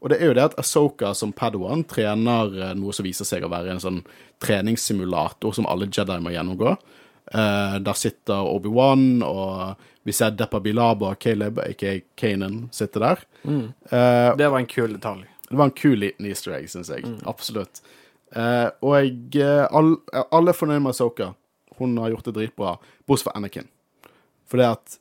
Og det er jo det at Asoka som Padawan trener eh, noe som viser seg å være en sånn treningssimulator som alle Jedi må gjennomgå. Eh, der sitter Obi-Wan, og vi ser Depa Bilaba og Caleb, aka Kanan, sitter der. Eh, Det var en kul detalj. det var en kul liten easter egg, syns jeg. Absolutt. Eh, og jeg, eh, all, alle er fornøyd med Asoka. Hun har gjort det dritbra, bortsett fra Anakin. For det at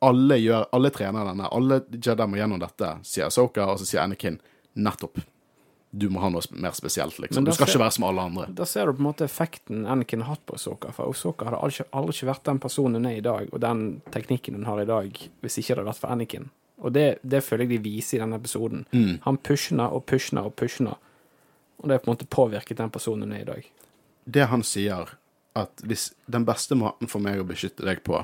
alle gjør, alle trener denne. Alle Jedi må gjennom dette, sier Soka, og så sier Anakin nettopp. Du må ha noe mer spesielt, liksom. Du skal ser- ikke være som alle andre. Da ser du på en måte effekten Anakin har hatt på Soka. For Soka hadde aldri, aldri ikke vært den personen hun er i dag, og den teknikken hun har i dag, hvis ikke det hadde vært for Anakin. Og det, det føler jeg de viser i denne episoden. Mm. Han pushner og pushner og pushner. Og det har på en måte påvirket den personen hun er i dag. Det han sier, at hvis den beste måten for meg å beskytte deg på,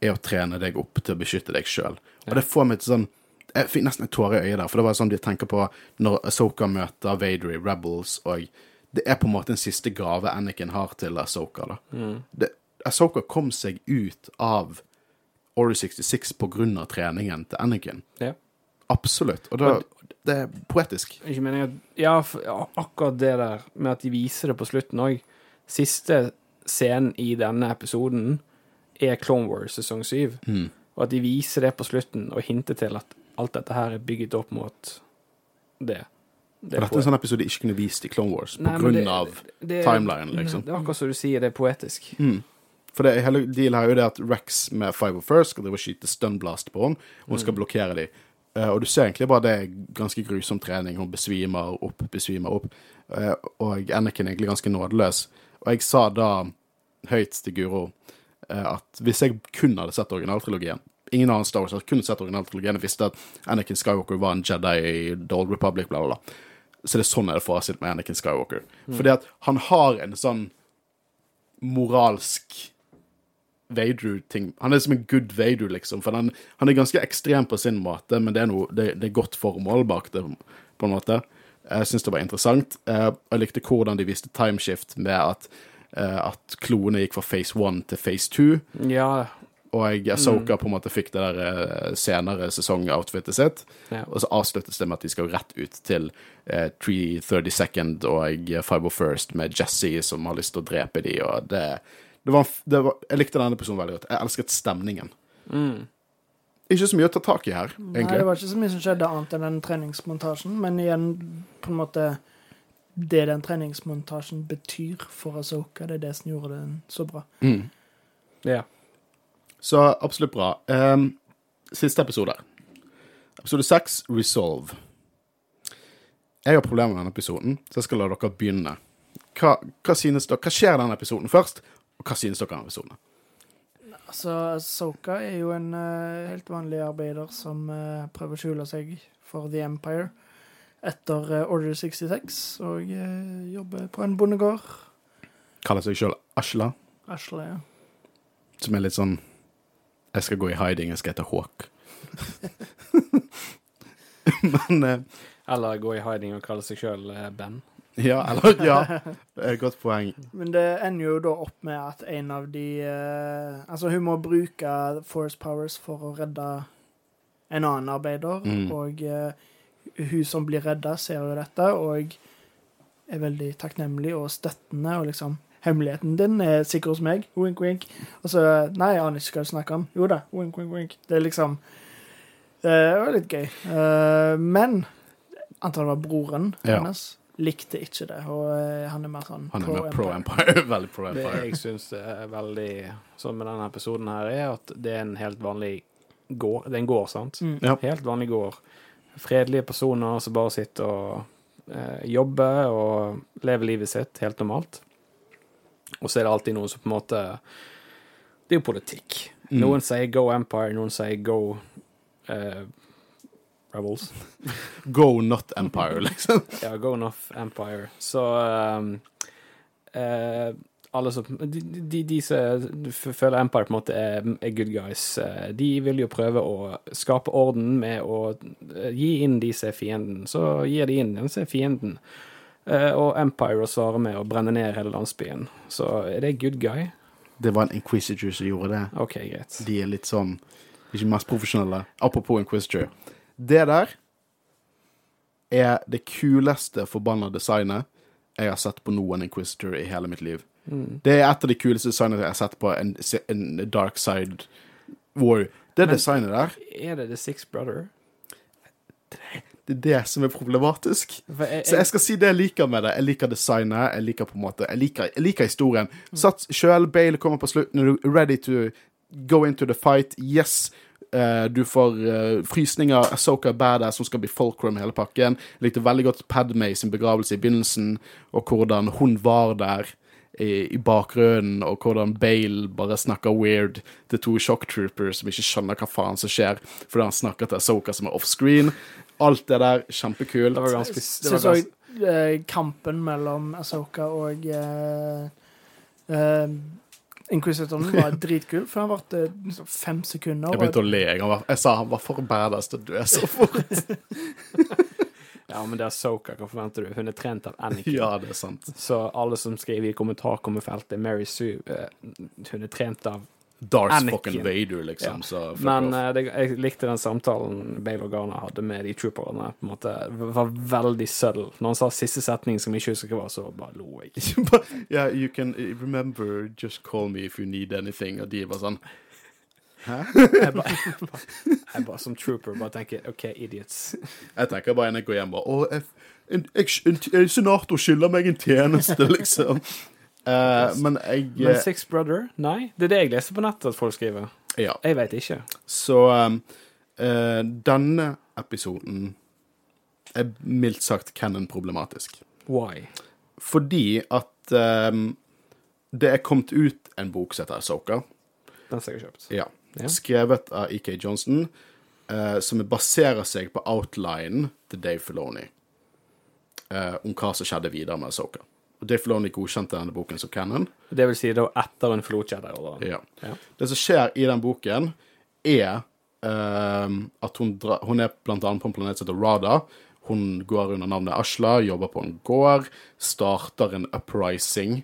er å trene deg opp til å beskytte deg sjøl. Og det får meg til sånn Jeg fikk nesten en tåre i øyet der, for det var sånn de tenker på når Asoka møter Vader i Rebels, og det er på en måte en siste gave Anakin har til Asoka. da. Det, Asoka kom seg ut av Order 66 på grunn av treningen til Anakin. Ja. Absolutt. Og det, det er poetisk. Ikke at Ja, ja, akkurat det der med at de viser det på slutten òg. Siste scenen i denne episoden er Clone Wars sesong 7. Mm. Og at de viser det på slutten og hinter til at alt dette her er bygget opp mot det. Det er dette er en sånn episode de ikke kunne vist i Clone Wars på Nei, men grunn det- av det- liksom. Det er akkurat som du sier, det er poetisk. Mm. For det hele dealen her er jo det at Rex med Five of First skal drive og skyte stunblast på henne, og hun skal blokkere dem. Uh, og du ser egentlig bare det er ganske grusom trening. Hun besvimer opp, besvimer opp. Uh, og Anakin er egentlig ganske nådeløs. Og jeg sa da høyt til Guro eh, at hvis jeg kun hadde sett originaltrilogien Ingen annen Star Wars hadde kun sett originaltrilogien og visste at Anakin Skywalker var en Jedi i The Old Republic, bla, bla, bla. Så det er sånn jeg får sitt med Anakin Skywalker. Fordi at han har en sånn moralsk Vader-ting. Han er som en good Vader, liksom. For han, han er ganske ekstrem på sin måte, men det er, noe, det, det er godt formål bak det, på en måte. Jeg syns det var interessant. Eh, Jeg likte hvordan de viste timeshift med at, eh, at kloene gikk fra phase one til phase two. Ja, Og Asoka på en måte fikk det der eh, senere sesongoutfitet sitt. Ja. Og så avsluttes det med at de skal rett ut til eh, 332nd og 501st med Jesse som har lyst til å drepe de, og det, det, var, det var Jeg likte denne personen veldig godt. Jeg elsket stemningen. Ikke så mye å ta tak i her, egentlig. Nei, det var ikke så mye som skjedde annet enn den treningsmontasjen, men igjen, på en måte Det den treningsmontasjen betyr for Asoka, det er det som gjorde den så bra. Mm. ja. Så absolutt bra. Um, siste episode. Episode seks, Resolve. Jeg har problemer med denne episoden, så jeg skal la dere begynne. Hva, hva synes dere? Hva skjer i denne episoden først, og hva synes dere om episoden? Altså, Soka er jo en uh, helt vanlig arbeider som uh, prøver å skjule seg for The Empire etter eh, Order 66, og eh, jobber på en bondegård. Kaller seg sjøl Ashla, Asla, ja. som er litt sånn Jeg skal gå i hiding, jeg skal hete Hawk. Men eh, Eller gå i hiding og kalle seg sjøl Ben. Ja, eller Ja. Et godt poeng. Men det ender jo da opp med at en av de eh, Altså, hun må bruke Force Powers for å redde en annen arbeider, Mm. og eh, hun som blir redda, ser jo dette og er veldig takknemlig og støttende, og liksom Hemmeligheten din er sikker hos meg. Wink, wink. Og så Nei, jeg aner ikke hva du snakker om. Jo da. Wink, wink, wink. Det er liksom Det var litt gøy. Eh, men antar det var broren Ja. hennes. Likte ikke det, og eh, han er mer sånn Han er mer pro Empire. Veldig pro Empire. Det jeg syns er veldig sånn med denne episoden her, er at det er en helt vanlig gård. Det er en gård, sant? Mm. Ja. Helt vanlig gård. Fredelige personer som bare sitter og eh, jobber og lever livet sitt helt normalt. Og så er det alltid noe som på en måte Det er jo politikk. Mm. Noen sier go Empire, noen sier go eh, Rebels. Go not Empire, liksom. Ja, go not Empire. Så ehm, eh, alle som de, de, de som føler Empire på en måte er, er good guys, eh, de vil jo prøve å skape orden med å eh, gi inn de som er fienden. Så gir de inn den som er fienden. Eh, og Empire svarer med å brenne ned hele landsbyen. Så er det good guy? Det var en Inquisitor som gjorde det. OK, greit. De er litt sånn Ikke mest profesjonelle. Apropos Inquisitor. Det der er det kuleste forbanna designet jeg har sett på noen Inquisitor i hele mitt liv. Mm. Det er et av de kuleste designene jeg har sett på en, en Dark Side War. Det Men- designet der, Er det The Six Brother? det er det som er problematisk. Jeg, jeg, Så jeg skal si det jeg liker med det. Jeg liker designet, jeg liker på en måte Jeg liker, jeg liker historien. Sats sjøl, Bale kommer på slutten, ready to go into the fight? Yes. Eh, du får uh, frysninger. Asoka badass, som skal bli fulcrum hele pakken. Jeg likte veldig godt Padmay sin begravelse i begynnelsen, og hvordan hun var der i, i bakgrunnen, og hvordan Bale bare snakker weird til to shock troopers som ikke skjønner hva faen som skjer, fordi han snakker til Asoka som er offscreen. Alt det der, kjempekult. det var ganske det Syns var òg ganske, eh, kampen mellom Asoka og eh, eh, Inquisitoren var dritkul, for han varte liksom fem sekunder. Jeg begynte å le. Jeg, var, jeg sa han var for badass til å dø så fort. Ja, men det er Soka. Hva forventer du? Hun er trent av Anakin. ja, det er sant. Så alle som skriver i kommentarkommenfeltet Mary Sue eh, Hun er trent av Darth fucking Vader, liksom. Så Men eh, det, jeg likte den samtalen Bale og Organa hadde med de trooperne. På en måte var veldig subtle. Når han sa siste setning som jeg ikke husker hva var, så bare lo jeg. yeah, you can uh, remember, just call me if you need anything. Og de var sånn Hæ? Jeg bare, jeg bare, jeg bare som trooper bare tenker OK, idiots. Jeg tenker bare når jeg går hjem bare Å, jeg, en, en, en senator skylder meg en tjeneste, liksom. Eh, men jeg Men eh, Six Brother? Nei. Det er det jeg leser på nettet at folk skriver. Ja. Jeg veit ikke. Så um, uh, denne episoden er mildt sagt canon-problematisk. Why? Fordi at um, det er kommet ut en bok som heter Ahsoka. Den som jeg har kjøpt. Ja. Ja. Skrevet av E.K. Johnson, uh, som baserer seg på outlinen til Dave Filoni. om hva som skjedde videre med Ahsoka. Og Dave Filoni godkjente denne boken som canon. Det vil si da etter en forlot Jedi-ordren. Ja. Ja. Det som skjer i den boken, er uh, at hun, dra, hun er blant annet på en planet som heter Rada. Hun går under navnet Ashla, jobber på en gård, starter en uprising.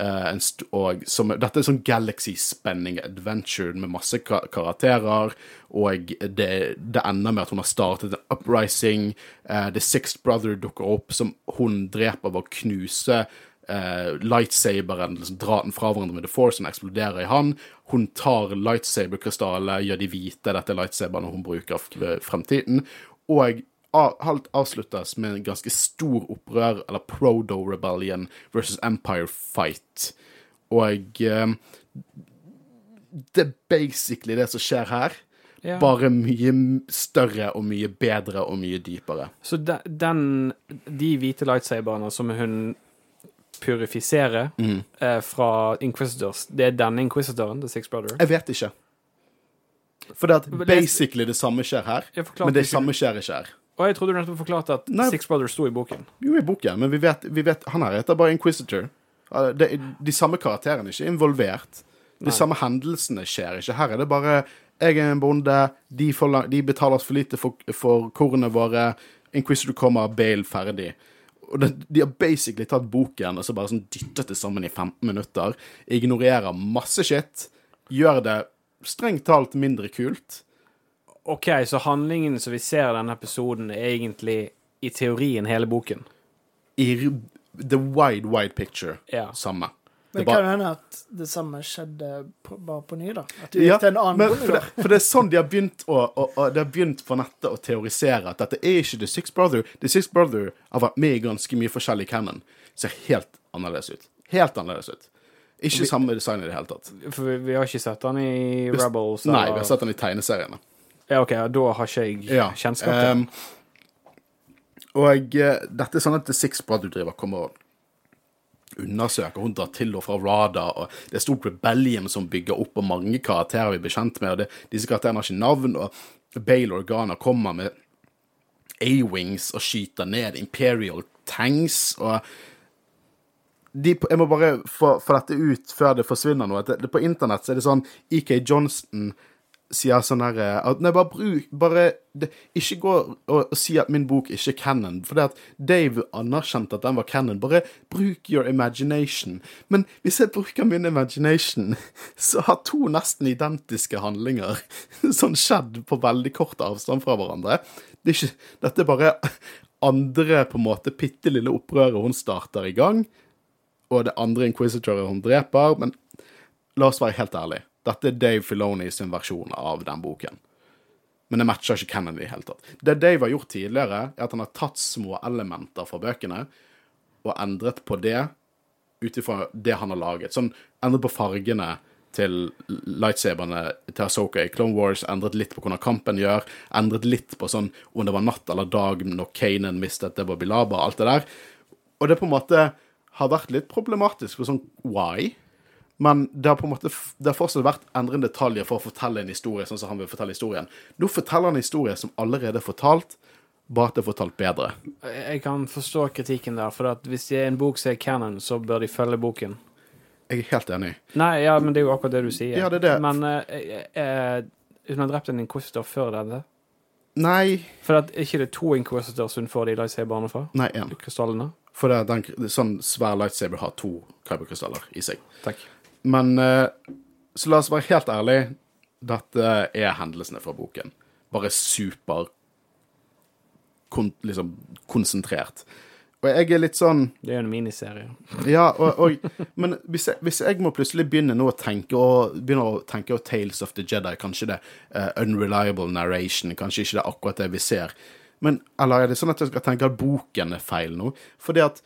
Eh, og som, dette er sånn galaxy-spenning adventure med masse kar karakterer, og det, det ender med at hun har startet en uprising. Uh, The Sixth Brother dukker opp, som hun dreper ved å knuse uh, lightsaberen, liksom dra den fra hverandre med The Force, som eksploderer i han. Hun tar lightsaber-krystallet, gjør de hvite, dette er lightsaberne hun bruker fremtiden. Og alt avsluttes med en ganske stor opprør, eller prodo-rebellion versus empire fight. Og eh, det er basically det som skjer her. Ja. Bare mye større og mye bedre og mye dypere. Så de, den, de hvite lightsaberne som hun purifiserer Mm. eh, fra Inquisitors, det er denne Inquisitoren, The Six Brother? Jeg vet ikke. For det at basically det samme skjer her, men det samme skjer ikke her. Og jeg trodde du nettopp forklarte at Nei. Six Brothers sto i boken. Jo, i boken, men vi vet, vi vet Han her heter bare Inquisitor. De, de samme karakterene er ikke involvert. De Nei. samme hendelsene skjer ikke. Her er det bare Jeg er en bonde, de, får, de betaler for lite for, for kornene våre. Inquisitor kommer, Bale ferdig. Og det, De har basically tatt boken og så bare sånn dyttet det sammen i 15 minutter. Ignorerer masse shit. Gjør det strengt talt mindre kult. OK, så handlingen som vi ser i denne episoden, er egentlig i teorien hele boken. I the wide, wide picture Ja. samme. Men Det kan hende at det samme skjedde på, bare på ny, da? At du Ja, til en annen men for det, for det er sånn de har begynt å, å, å, de har begynt på nettet å teorisere at dette er ikke The Six Brother. The Six Brother har vært med i ganske mye forskjellig canon. Ser helt annerledes ut. Helt annerledes ut. Ikke samme design i det hele tatt. For vi, vi har ikke sett han i Rebels. Nei, vi har sett den i tegneseriene. Ja, OK, da har ikke jeg Ja. kjennskap til ehm, og eh, dette er sånn at The Six Brother driver kommer og undersøker. Hun drar til og fra Rada, og det er stort rebellium som bygger opp, og mange karakterer vi blir kjent med, og det, disse karakterene har ikke navn, og Bale Organa kommer med A-Wings og skyter ned Imperial Tanks, og de, jeg må bare få, få dette ut før det forsvinner noe. At det, det, på internett så er det sånn EK Johnston sier sånn her at Nei, bare bruk Bare det, Ikke gå og, og si at min bok ikke er canon. For det at Dave anerkjente at den var canon. Bare bruk your imagination. Men hvis jeg bruker min imagination, så har to nesten identiske handlinger sånn skjedd på veldig kort avstand fra hverandre. Det er ikke, dette er bare andre på en måte bitte lille opprøret hun starter i gang og det andre inquisitoret hun dreper, men la oss være helt ærlige. Dette er Dave Filoni sin versjon av den boken. Men det matcher ikke Kennedy i det hele tatt. Det Dave har gjort tidligere, er at han har tatt små elementer fra bøkene og endret på det ut ifra det han har laget. Sånn endret på fargene til lightsaberne til Asoka i Clone Wars, endret litt på hvordan kampen gjør, endret litt på sånn om det var natt eller dag når Kanan mistet det var Bilaba, alt det der. Og det på en måte har vært litt problematisk for sånn why? Men det har på en måte det har fortsatt vært endrende detaljer for å fortelle en historie sånn som han vil fortelle historien. Nå forteller han en historie som allerede er fortalt, bare at det er fortalt bedre. Jeg kan forstå kritikken der, for hvis det er en bok som er canon, så bør de følge boken. Jeg er helt enig. Nei, ja, men det er jo akkurat det du sier. Ja, det er det. Men eh, eh, hun har drept en inquisitor før denne. Nei For er ikke det to inquisitors hun får de lightsaberne fra? Nei, én. Krystallene? For det, den, sånn svær lightsaber har to kyberkrystaller i seg. Takk. Men eh, Så la oss være helt ærlige. Dette er hendelsene fra boken. Bare super kon, liksom, konsentrert. Og jeg er litt sånn Det er jo en miniserie. Ja, og, og, men hvis jeg, hvis jeg må plutselig begynne nå å tenke og begynne å tenke og Tales of the Jedi, kanskje det er unreliable narration, kanskje ikke det er akkurat det vi ser. Men eller er det sånn at jeg skal tenke at boken er feil nå? Fordi at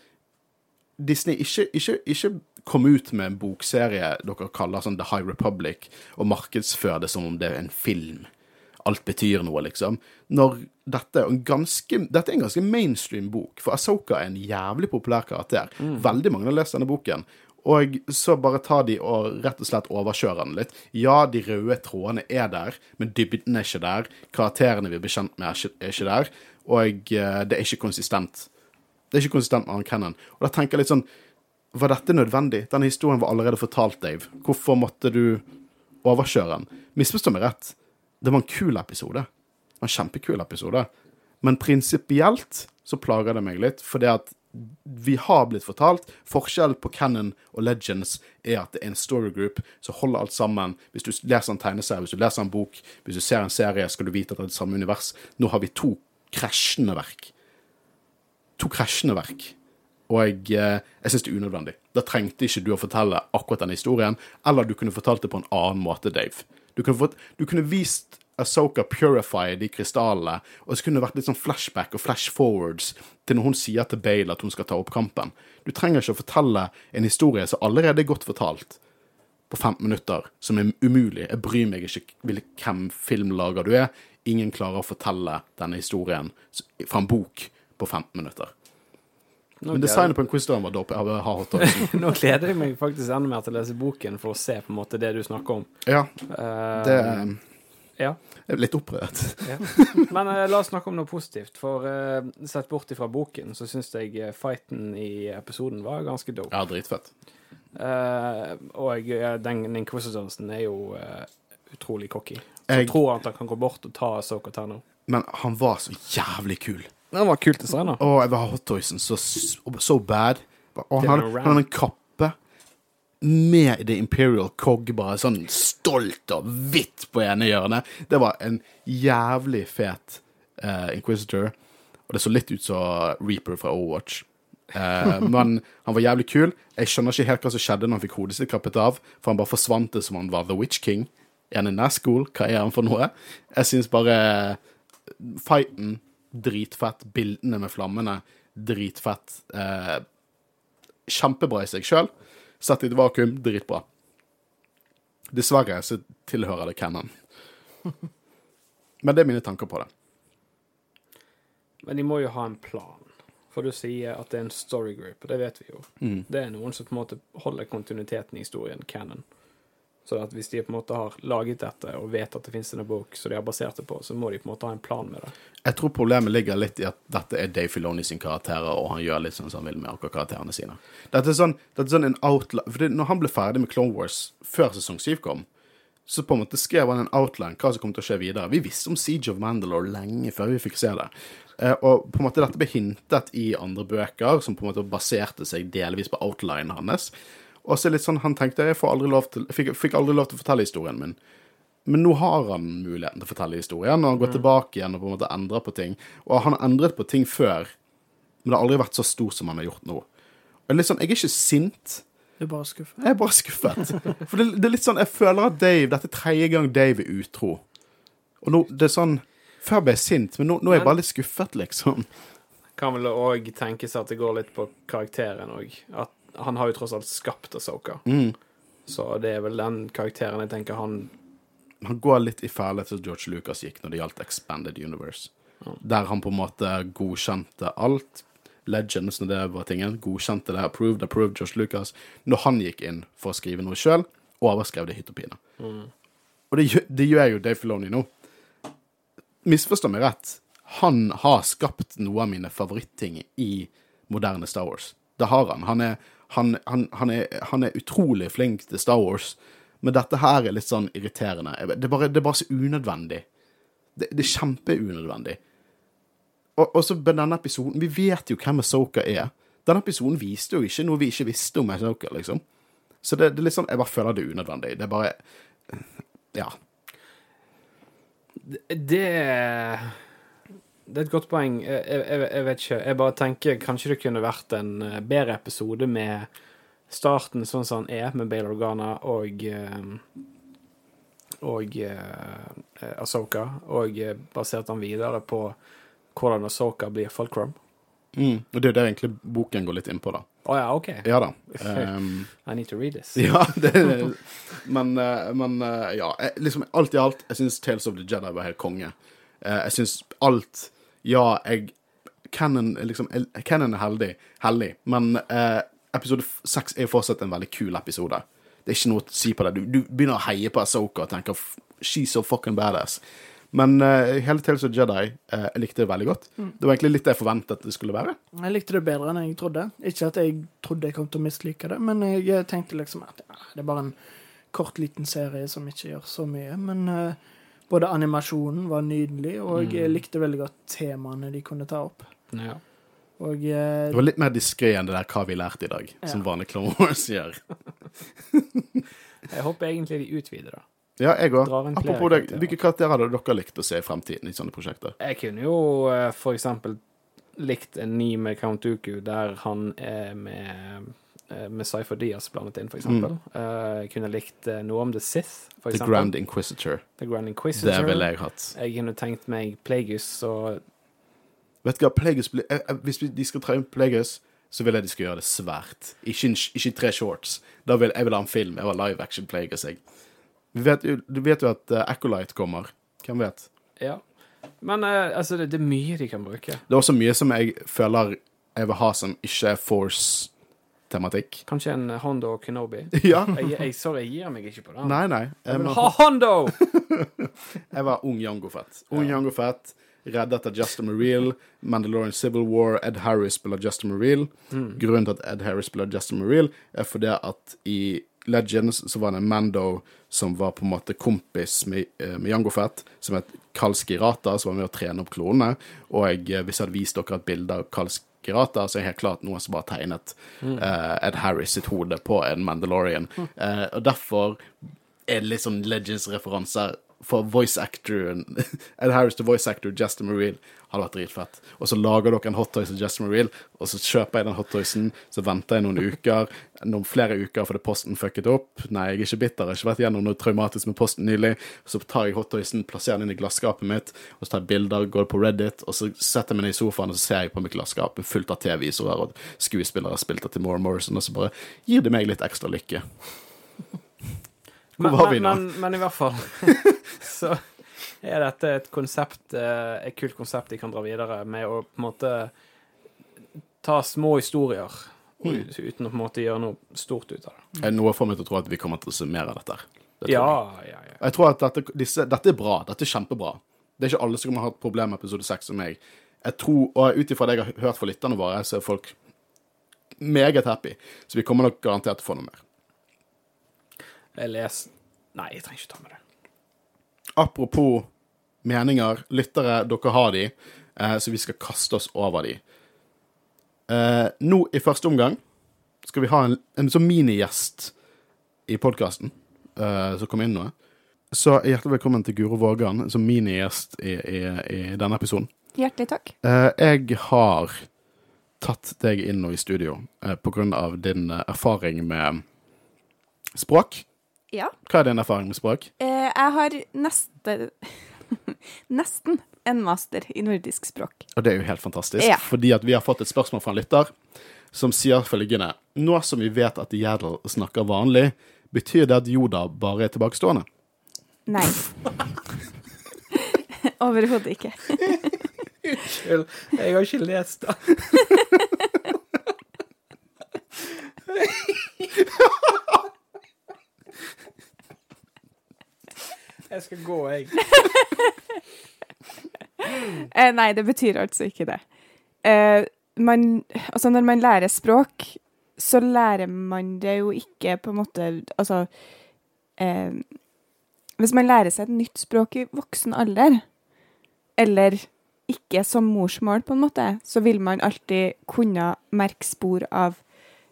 Disney ikke, ikke, ikke kom ut med en bokserie dere kaller sånn The High Republic, og markedsfør det som om det er en film. alt betyr noe, liksom. Når dette er en ganske, dette er en ganske mainstream bok, for Asoka er en jævlig populær karakter. Veldig mange har lest denne boken. Og så bare tar de og rett og slett overkjører den litt. Ja, de røde trådene er der, men dybden er ikke der. Karakterene vi blir kjent med, er ikke, er ikke der. Og eh, det er ikke konsistent. Det er ikke konsistent med han Kennan. Og da tenker jeg litt sånn Var dette nødvendig? Denne historien var allerede fortalt, Dave. Hvorfor måtte du overkjøre den? Misforstå meg rett. Det var en kul episode. Det var en kjempekul episode. Men prinsipielt så plager det meg litt, fordi at vi har blitt fortalt. Forskjellen på Canon og Legends er at det er en storygroup som holder alt sammen. Hvis du leser en tegneserie, hvis du leser en bok, hvis du ser en serie, skal du vite at det er det samme univers. Nå har vi to krasjende verk. To krasjende verk. Og jeg, eh, jeg syns det er unødvendig. Da trengte ikke du å fortelle akkurat den historien, eller du kunne fortalt det på en annen måte, Dave. Du kunne, fått, du kunne vist Asoka purify de krystallene, og så kunne det vært litt sånn flashback og flash forwards til når hun sier til Bale at hun skal ta opp kampen. Du trenger ikke å fortelle en historie som allerede er godt fortalt, på 15 minutter, som er umulig. Jeg bryr meg ikke hvem filmlager du er. Ingen klarer å fortelle denne historien fra en bok på 15 minutter. Nå Men designet på en quiz var dope. Jeg har- hot dogs. Nå gleder jeg meg faktisk enda mer til å lese boken for å se på en måte det du snakker om. Ja, Eh, det ja. jeg er litt opprørt. Ja. Men uh, la oss snakke om noe positivt. For uh, sett bort ifra boken, så syns jeg fighten i episoden var ganske dope. Ja, dritfett. Uh, og eh, den Inquisitorsen er jo utrolig cocky. Jeg- tror han kan gå bort og ta Soka Terno. Men han var så jævlig kul. Den var kult designa. Å, jeg var hot toysen så, så bad. Og han hadde han hadde en kappe med The Imperial Cog, bare sånn stolt og hvitt på ene hjørnet. Det var en jævlig fet uh, Inquisitor. Og det så litt ut som Reaper fra Overwatch. Uh, men han var jævlig kul. Jeg skjønner ikke helt hva som skjedde når han fikk hodet sitt kappet av, for han bare forsvant det som han var The Witch King. Er han en Nazgul? Hva er han for noe? Jeg syns bare fighten dritfett. Bildene med flammene dritfett. Eh, kjempebra i seg sjøl. Satt i et vakuum, dritbra. Dessverre så tilhører det Cannon. Men det er mine tanker på det. Men de må jo ha en plan. For du sier at det er en story group, og det vet vi jo. Mm. Det er noen som på en måte holder kontinuiteten i historien canon. Så at hvis de på en måte har laget dette og vet at det finnes en bok som de har basert det på, så må de på en måte ha en plan med det. Jeg tror problemet ligger litt i at dette er Dave Filoni sin karakterer, og han gjør litt sånn som han vil med akkurat karakterene sine. Dette er sånn, dette er sånn en outline For når han ble ferdig med Clone Wars før sesong 7 kom, så på en måte skrev han en outline hva som kom til å skje videre. Vi visste om Siege of Mandalore lenge før vi fikk se det. Eh, og på en måte dette ble hintet i andre bøker, som på en måte baserte seg delvis på outlinen hans. Og så litt sånn, han tenkte jeg får aldri lov til, fikk, fikk aldri lov til å fortelle historien min. Men nå har han muligheten til å fortelle historien, og han går tilbake igjen og på en måte endrer på ting. Og han har endret på ting før, men det har aldri vært så stor som han har gjort nå. Og litt sånn, Jeg er ikke sint, Du er bare skuffet. jeg er bare skuffet. For det, det er litt sånn, jeg føler at Dave, dette er tredje gang Dave er utro. Og nå, det er sånn, Før ble jeg sint, men nå, nå er jeg bare litt skuffet, liksom. Kan vel òg tenkes at det går litt på karakteren òg. At han har jo tross alt skapt Asoka. Mm. Så det er vel den karakteren jeg tenker han Han går litt i fæle til George Lucas gikk når det gjaldt Expanded Universe. Der han på en måte godkjente alt. Legends, når det var tingen. Godkjente det. Approved, approved George Lucas. Når han gikk inn for å skrive noe sjøl, overskrev det hytt og pine. Og det, det gjør jo Dave Filoni nå. Misforstå meg rett. Han har skapt noe av mine favoritting i moderne Star Wars. Det har han. Han er, han, han, han er, han er utrolig flink til Star Wars, men dette her er litt sånn irriterende. Det er bare, det er bare så unødvendig. Det, det er kjempeunødvendig. Og, og så denne episoden Vi vet jo hvem Asoka er. Denne episoden viste jo ikke noe vi ikke visste om Asoka, liksom. Så det, det sånn Jeg bare føler det er unødvendig. Det er bare Ja. Det Det er et godt poeng. Jeg, jeg, jeg vet ikke. Jeg bare tenker kanskje det kunne vært en eh, bedre episode med starten sånn som den er, med Bail Organa og eh, og uh, Asoka, og eh, basert den videre på hvordan Asoka blir Fulcrum. Mm. Og det er jo det egentlig boken går litt inn på, da. Å ja, OK. Ja da. Um, I need to read this. ja, det Men, eh, men eh, ja. eh, Liksom alt i alt, jeg syns Tales of the Jedi var helt konge. Eh, Jeg syns alt Ja, jeg Cannon liksom, Cannon er heldig, heldig men eh, episode seks er fortsatt en veldig kul episode. Det er ikke noe å si på det. Du, du begynner å heie på Asoka og tenker She's so fucking badass. Men uh, hele Tales of Jedi uh, jeg likte det veldig godt. Det var egentlig litt det jeg forventet det skulle være. Jeg likte det bedre enn jeg trodde. Ikke at jeg trodde jeg kom til å mislike det, men jeg tenkte liksom at ja, det er bare en kort, liten serie som ikke gjør så mye. Men eh, både animasjonen var nydelig, og jeg likte veldig godt temaene de kunne ta opp. Ja. Og eh, Det var litt mer diskré enn det der hva vi lærte i dag, som Ja. vanlig Clone Wars gjør. Jeg håper egentlig de utvider, da. Ja, jeg òg. Apropos det, hvilke karakterer hadde dere likt å se i fremtiden i sånne prosjekter? Jeg kunne jo eh, for eksempel likt en ny med Count Dooku der han er med med Cypher Diaz blandet inn, for eksempel. Eh, Jeg kunne likt eh, noe om The Sith, for The. Grand Inquisitor. The Grand Inquisitor. Det ville jeg hatt. Jeg kunne tenkt meg Plagueis og Vet du hva, eh, eh, Hvis de skal ta inn Plagueis, så vil jeg de skal gjøre det svært. Ikke, ikke tre shorts. Da vil, jeg vil ha en film. Jeg vil ha live action Plagueis, jeg. Du vet, du vet jo at uh, Acolyte kommer. Hvem vet? Ja. Men uh, altså, det, det er mye de kan bruke. Det er også mye som jeg føler jeg vil ha som ikke er Force-tematikk. Kanskje en Hondo Kenobi. Ja. Jeg, jeg, sorry, jeg gir meg ikke på den. Nei, nei. Jeg Jeg, vil ha Hondo! jeg var ung Jango Fett. Ung Jango Fett. Reddet av Justin Mareel. Mandalorian Civil War. Ed Harris spiller Justin Mareel. Grunnen til at Ed Harris spiller Justin Mareel, er fordi at i Legends så var det en Mando som var på en måte kompis med, eh, med Jango Fett, som het Kalski Rata, som var med å trene opp klonene. Og jeg, eh, hvis jeg hadde vist dere et bilde av Kalski Rata, så er det helt klart noen som bare tegnet uh, Ed Harris sitt hode på en Mandalorian. Uh, og derfor er det litt sånn Legends-referanser for voice actoren Ed Harris til voice actor Justin Mareel hadde vært dritfett. Og så lager dere en hottoys til Justin Mareel, og så kjøper jeg den hottoysen, så venter jeg noen uker, noen flere uker fordi posten fucket opp. Nei, jeg er ikke bitter, jeg har ikke vært gjennom noe traumatisk med posten nylig. Så tar jeg hottoysen, plasserer den inn i glasskapet mitt, og så tar jeg bilder, går på Reddit, og så setter jeg meg ned i sofaen, og så ser jeg på mitt glasskap fullt av TV-visorer og skuespillere spilt av Timora Morrison, og så bare gir det meg litt ekstra lykke. Hvor Men, var vi nå? men, men i hvert fall så er dette et konsept, eh, et kult konsept de kan dra videre med å på en måte ta små historier Mm. uten å på en måte gjøre noe stort ut av det. Er det Noe får meg til å tro at vi kommer til å se mer av dette. Det ja, jeg. Ja, ja, ja. Jeg tror at dette, disse, dette er bra. Dette er kjempebra. Det er ikke alle som kommer ha et problem med episode 6 som meg. Jeg tror, og Ut ifra det jeg har hørt fra lytterne våre, så er folk meget happy. Så vi kommer nok garantert til å få noe mer. Jeg leser Nei, jeg trenger ikke ta med det. Apropos meninger. Lyttere, dere har de, eh, så vi skal kaste oss over de. Eh, nå i første omgang skal vi ha en, en sånn minigjest i podkasten eh, som kom inn nå. Så hjertelig velkommen til Guro Vågan som minigjest i, i, i denne episoden. Hjertelig takk. Eh, jeg har tatt deg inn nå i studio pga. på grunn av din erfaring med språk. Ja. Hva er din erfaring med språk? Eh, jeg har neste, nesten en master i nordisk språk. Og det er jo helt fantastisk, Ja. fordi at vi har fått et spørsmål fra en lytter som sier følgende Nå som vi vet at Jædel snakker vanlig, betyr det at Joda bare er tilbakestående? Nei. Overhodet ikke. Unnskyld, jeg har ikke lest det. Jeg skal gå, jeg. Eh, nei, det betyr altså ikke det. Eh, man, altså når man lærer språk, så lærer man det jo ikke på en måte Altså eh, Hvis man lærer seg et nytt språk i voksen alder, eller ikke som morsmål, på en måte, så vil man alltid kunne merke spor av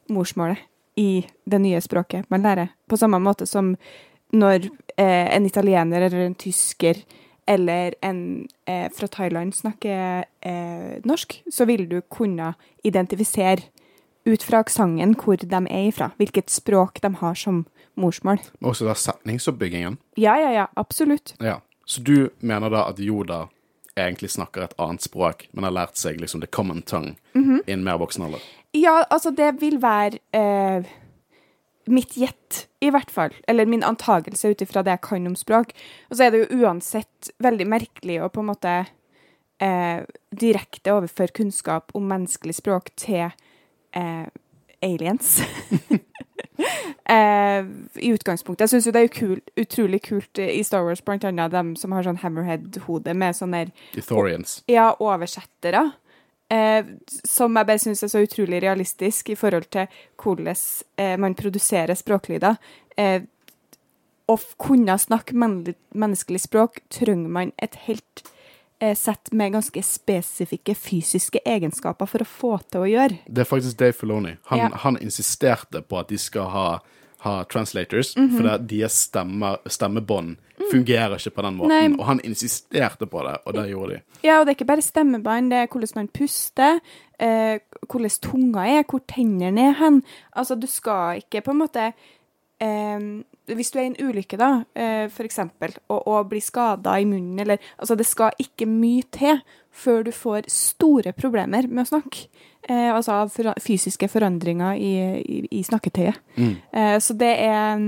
morsmålet i det nye språket man lærer. På samme måte som når eh, en italiener eller en tysker eller en eh, fra Thailand snakker eh, norsk, så vil du kunne identifisere ut fra aksenten hvor de er ifra, hvilket språk de har som morsmål. Men også da setningsoppbyggingen. Ja, ja, ja, absolutt. Ja. Så du mener da at Yoda egentlig snakker et annet språk, men har lært seg liksom the common tongue Mhm. i en mer voksen alder. Ja, altså, det vil være eh, mitt gjett, i hvert fall. Eller min antagelse ut ifra det jeg kan om språk. Og så er det jo uansett veldig merkelig å på en måte eh, direkte overføre kunnskap om menneskelig språk til eh, aliens. eh, I utgangspunktet. Jeg syns jo det er jo kul, utrolig kult i Star Wars, blant annet dem som har sånn hammerhead-hode med sånne der ja, oversettere. Eh, som jeg bare syns er så utrolig realistisk i forhold til hvordan eh, man produserer språklyder. Eh, å kunne snakke men menneskelig språk trenger man et helt eh, sett med ganske spesifikke fysiske egenskaper for å få til å gjøre. Det er faktisk Dave Filoni. Han, Ja. han insisterte på at de skal ha, ha translators, Mhm. for det, deres stemmer, stemmebånd fungerer ikke på den måten. Mm. Nei. Og han insisterte på det, og det gjorde de. Ja, og det er ikke bare stemmebånd, det er hvordan man puster, eh, hvordan tunga er, hvor tennene er hen. Altså, du skal ikke på en måte eh, Hvis du er i en ulykke, da, f.eks., for eksempel, og, og blir skada i munnen, eller Altså, det skal ikke mye til før du får store problemer med å snakke. Eh, altså av for, fysiske forandringer i, i, i snakketøyet. Eh, så det er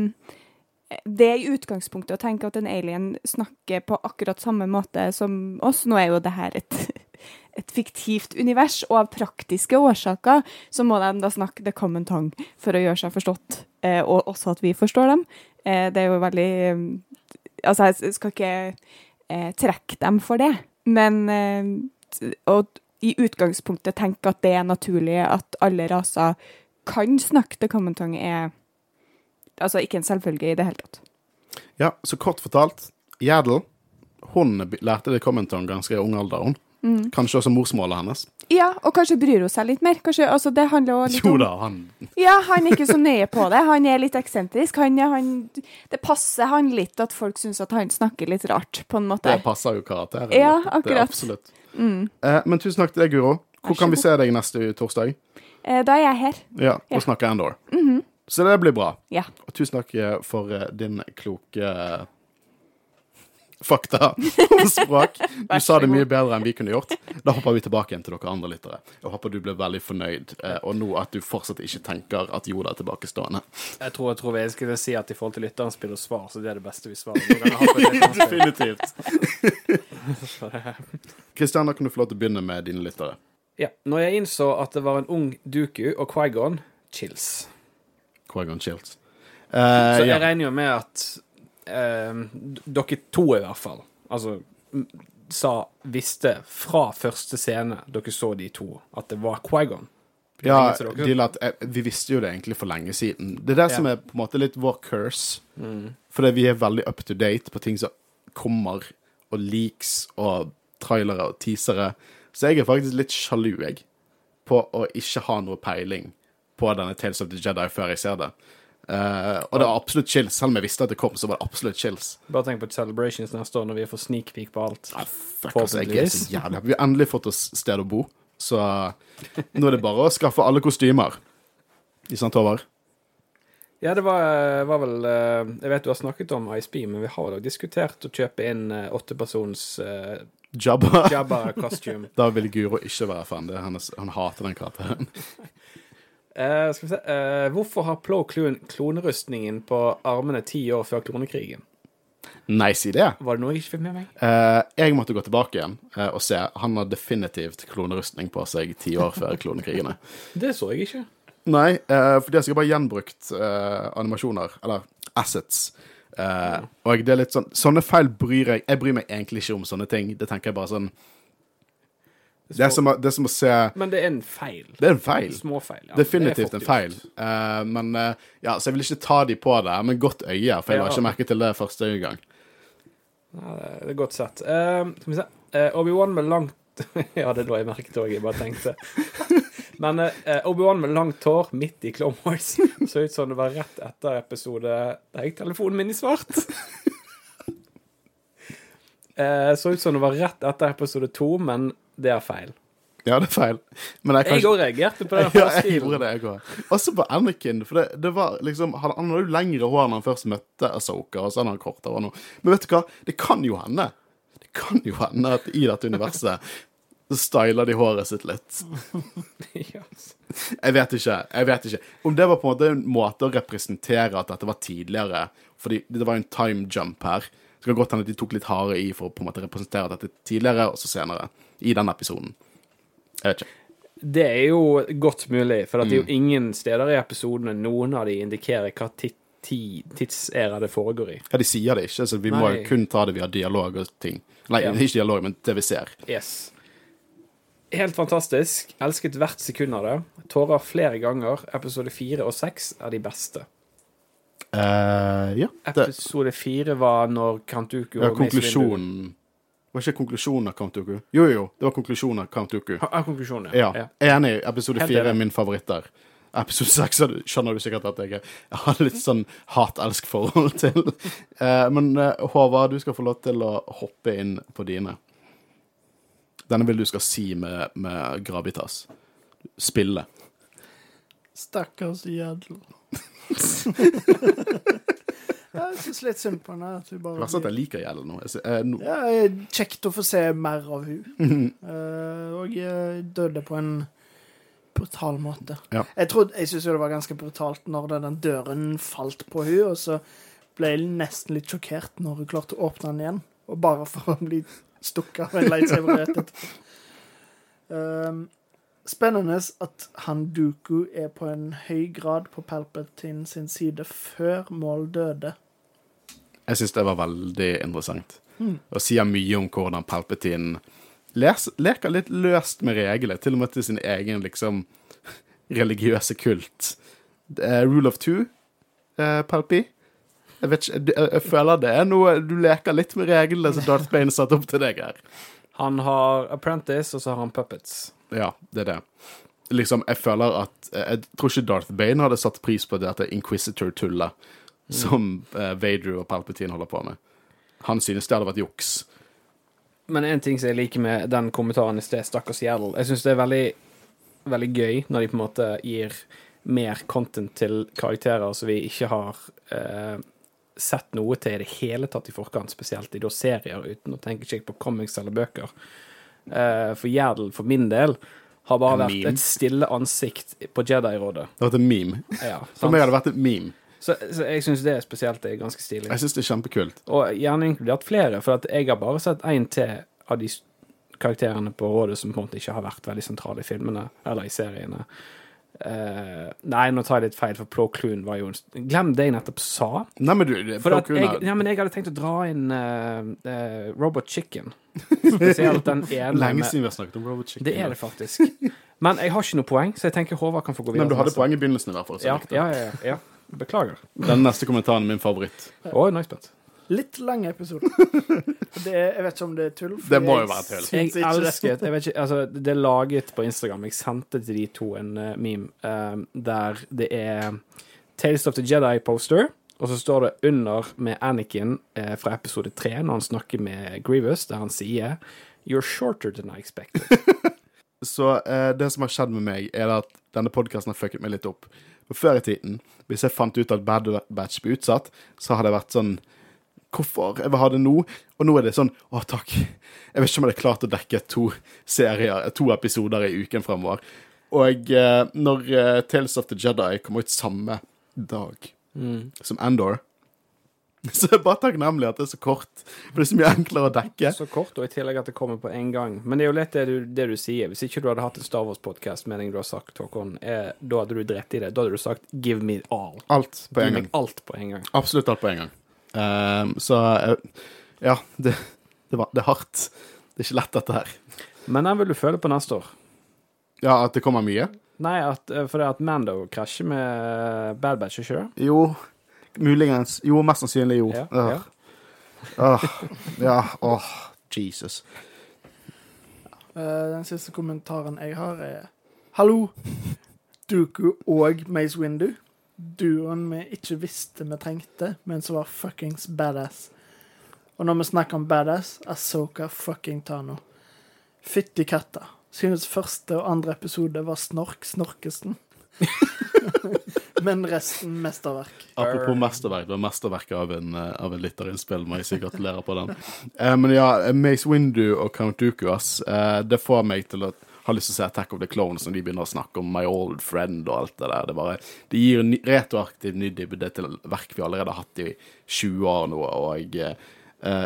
det er i utgangspunktet å tenke at en alien snakker på akkurat samme måte som oss. Nå er jo det her et, et fiktivt univers, og av praktiske årsaker så må de da snakke the common tongue for å gjøre seg forstått, eh, og også at vi forstår dem. Eh, det er jo veldig eh, Altså, jeg skal ikke eh, trekke dem for det, men Og i utgangspunktet tenke at det er naturlig at alle raser kan snakke til common tongue, er altså ikke en selvfølge i det hele tatt. Ja, så kort fortalt, Jædel hun lærte det Commenton ganske i ung alder, hun. Mm. Kanskje også morsmålet hennes. Ja, og kanskje bryr hun seg litt mer. Kanskje, altså det handler også litt Jo da, han Ja, han er ikke så nøye på det. Han er litt eksentrisk. Han, han, det passer han litt at folk syns at han snakker litt rart, på en måte. Det passer jo karakteren. Ja, akkurat. absolutt. Mm. Eh, men tusen takk til deg, Guro. Hvor kan vi se deg neste torsdag? Eh, Da er jeg her. Ja, Ja. og Endor. Mm -hmm. Så det blir bra. Ja. Og tusen takk eh, for eh, din kloke eh, fakta om språk. Du sa det mye bedre enn vi kunne gjort. Da hopper vi tilbake igjen til dere andre lyttere. Jeg håper du ble veldig fornøyd, eh, og nå at du fortsatt ikke tenker at jorda er tilbakestående. Jeg tror, jeg tror jeg skulle si at i forhold til lytterens spill og svar, så det er det beste vi svarer. Definitivt. Kristian, da kan du få lov til å begynne med dine lyttere. Ja. Når jeg innså at det var en ung Duku og Quaigon, chills. Quaigon chills. Uh, Så Eh, jeg ja. regner jo med at eh, dere to, i hvert fall, altså sa, visste fra første scene dere så de to, at det var Quaigon. Ja, dere- at, eh, vi visste jo det egentlig for lenge siden. Det er det som er på en måte litt vår curse. Fordi vi er veldig up to date på ting som kommer, og leaks og trailere og teasere. Så jeg er faktisk litt sjalu, jeg, på å ikke ha noe peiling på denne Tales of the Jedi før jeg ser det. Eh, og det var absolutt chills. Selv om jeg visste at det kom, så var det absolutt chills. Bare tenk på Celebrations neste år, når vi får sneak peek på alt. Ah, fuck, altså, jeg er så jævlig Vi har endelig fått oss sted å bo, så nå er det bare å skaffe alle kostymer. I Sant, Håvard? Ja, det var, var vel eh, Jeg vet du har snakket om ISB, men vi har jo diskutert å kjøpe inn eh, åttepersons uh, Jabba. Jabba. Da vil Guro ikke være fan. Det hennes, hun hater den karakteren. Eh, skal vi se Uh, Hvorfor har Plo Kloon klonerustningen på armene ti år før klonekrigen? Nice idé. Var det noe jeg ikke fikk med meg? Uh, jeg måtte gå tilbake igjen og se. Han har definitivt klonerustning på seg ti år før klonekrigene. Det så jeg ikke. Nei, for de har sikkert bare gjenbrukt animasjoner, eller assets. Og det er litt sånn Sånne feil bryr jeg Jeg bryr meg egentlig ikke om sånne ting. Det tenker jeg bare sånn Det er som, det er som å se Men det er en feil. Det er en feil. Småfeil. Ja. Definitivt en feil. Eh, men uh, ja, Så jeg vil ikke ta de på det, men godt øye, for jeg la Ja. ikke merke til det første gang. Ja, det er- er godt sett. Uh, skal vi se. uh, Obi-Wan med langt Ja, det lå jeg merket òg, jeg bare tenkte. Men eh, Obi-Wan med langt hår midt i Clone Wars så ut som det var rett etter episode Der gikk telefonen min i svart. Eh, så ut som det var rett etter episode to, men det er feil. Ja, det er feil. Men jeg, Jeg kanskje- òg reagerte på den Ja, jeg gjorde det, jeg òg. Også på Anakin. For det, det var liksom Han han hadde jo lengre hår når han først møtte Asoka, og så hadde han kortere hår nå. Men vet du hva? Det kan jo hende. Det kan jo hende at i dette universet så styler de håret sitt litt. Jeg vet ikke. jeg vet ikke. Om det var på en måte en måte å representere at dette var tidligere, fordi det var en time jump her. Så det kan godt hende at de tok litt harde i for å på en måte representere dette tidligere, og så senere. I den episoden. Jeg vet ikke. Det er jo godt mulig, for at det er jo ingen steder i episodene noen av de indikerer hva ti ti tidsæra det foregår i. Ja, de sier det ikke, så vi Nei. må kun ta det via dialog og ting. Nei, Ja. ikke dialog, men det vi ser. Yes. Helt fantastisk. Elsket hvert sekund av det. Tårer flere ganger. Episode fire og seks er de beste. Uh, ja. Episode fire var når Kantuku ja, og Mace konklusjonen Var ikke konklusjonen av Count Dooku? Jo, jo, det var konklusjonen av Count Dooku. Ha- ah, konklusjonen, Ja, ja. enig. Episode fire er min favoritt der. Episode seks skjønner du sikkert at jeg, jeg har litt sånn hat-elsk-forhold til. Eh, men eh, Håvard, du skal få lov til å hoppe inn på dine. Denne vil du skal si med, med Gravitas. Spille. Stakkars Jadel. jeg syns litt synd på henne. At hun bare Verst at jeg liker Gjell nå. Jeg, eh, nå- Ja, kjekt å få se mer av hun. Eh, og jeg døde på en brutal måte. Ja. Jeg, trodde- jeg syns jo det var ganske brutalt når den, den døren falt på hun, og så ble jeg nesten litt sjokkert når hun klarte å åpne den igjen. Og bare for å bli stukket av en lightsaber rett. Um, spennende at han Duku er på en høy grad på Palpatine sin side før Mål døde. Jeg syns det var veldig interessant. Og sier mye om hvordan Palpatine les, leker litt løst med regler, til og med til sin egen liksom religiøse kult. Rule of two, eh, Palpi. Jeg vet ikke, jeg, jeg føler det er noe Du leker litt med reglene som Darth Bane satte opp til deg her. Han har Apprentice, og så har han Puppets. Ja, det er det. Liksom, jeg føler at Jeg tror ikke Darth Bane hadde satt pris på dette Inquisitor-tullet som uh, Vader og Palpatine holder på med. Han synes det hadde vært juks. Men en ting som jeg liker med den kommentaren i sted, stakkars Gjerdel Jeg syns det er veldig, veldig gøy når de på en måte gir mer content til karakterer som vi ikke har eh, sett noe til i det hele tatt i forkant, spesielt i da serier, uten å tenke ikke på comics eller bøker. Eh, for Gjerdel, for min del, har bare vært et stille ansikt på Jedi-rådet. Det har vært en meme. Ja, For meg har det vært et meme. Så, så jeg syns det er spesielt det er ganske stilig. Jeg syns det er kjempekult. Og gjerne inkludert flere, for jeg har bare sett én til av de karakterene på rådet som på en måte ikke har vært veldig sentrale i filmene eller i seriene. Uh, nei, nå tar jeg litt feil, for Plo Kloon var jo en Glem det jeg nettopp sa. Nei, men du, For at jeg, ja, men jeg hadde tenkt å dra inn uh, uh, Robot Chicken. Spesielt den ene lenge siden vi har snakket om Robot Chicken. Det er det faktisk. Men jeg har ikke noe poeng, så jeg tenker Håvard kan få gå videre. Men du hadde poeng i begynnelsen, i hvert fall. ja, ja, ja, ja. Beklager. Den neste kommentaren er min favoritt. Å, nå er jeg spent. Litt lang episode. Det er, jeg vet ikke om det er tull. for Det må jo være tull. Jeg elsket jeg vet ikke, altså, Det er laget på Instagram. Jeg sendte til de to en uh, meme uh, der det er Tales of the Jedi-poster, og så står det under med Anakin uh, fra episode tre, når han snakker med Grievous, der han sier You're shorter than I expected. Så det som har skjedd med meg, er at denne podkasten har fucket meg litt opp. For Før i tiden, hvis jeg fant ut at Bad Batch ble utsatt, så hadde jeg vært sånn Hvorfor? Jeg vil ha det nå. Og nå er det sånn Å, takk. Jeg vet ikke om jeg hadde klart å dekke to serier, to episoder i uken fremover. Og eh, når eh, Tales of the Jedi kom ut samme dag som Endor, så er jeg bare takknemlig at det er så kort. For det er så mye enklere å dekke. Så kort, og i tillegg at det kommer på en gang. Men det er jo lett det du, det du sier. Hvis ikke du hadde hatt en Star Wars-podkast, meningen du har sagt, Håkon, er, da hadde du drept i det. Da hadde du sagt 'give me all'. Alt på en gang. alt på en gang. Absolutt alt på en gang. Um, så eh, ja, det, det, var, det er hardt. Det er ikke lett, dette her. Men den vil du føle på neste år. Ja, at det kommer mye? Nei, at, eh, for det at Mando krasjer med Bad Batch, ikke det? Jo, muligens. Jo, mest sannsynlig jo. Ja, Åh. ja. Åh, ja, åh, Jesus. Eh, den siste kommentaren jeg har, er Hallo, Duku og Mace Windu. Duoen vi ikke visste vi trengte, men som var fuckings badass. Og når vi snakker om badass, Asoka fucking Tano. Fytti katta. Synes første og andre episode var Snork Snorkesen. Men resten mesterverk. Apropos mesterverk, det var mesterverket av en, eh, av en lytterinnspill, må jeg si gratulerer på den. Eh, men ja, Mace Windu og Count Dooku, ass, eh, det får meg til å ha lyst til å se Attack of the Clones når de begynner å snakke om My Old Friend og alt det der. Det, bare, det gir retroaktiv ny til verk vi allerede har hatt i 20 år nå, og eh,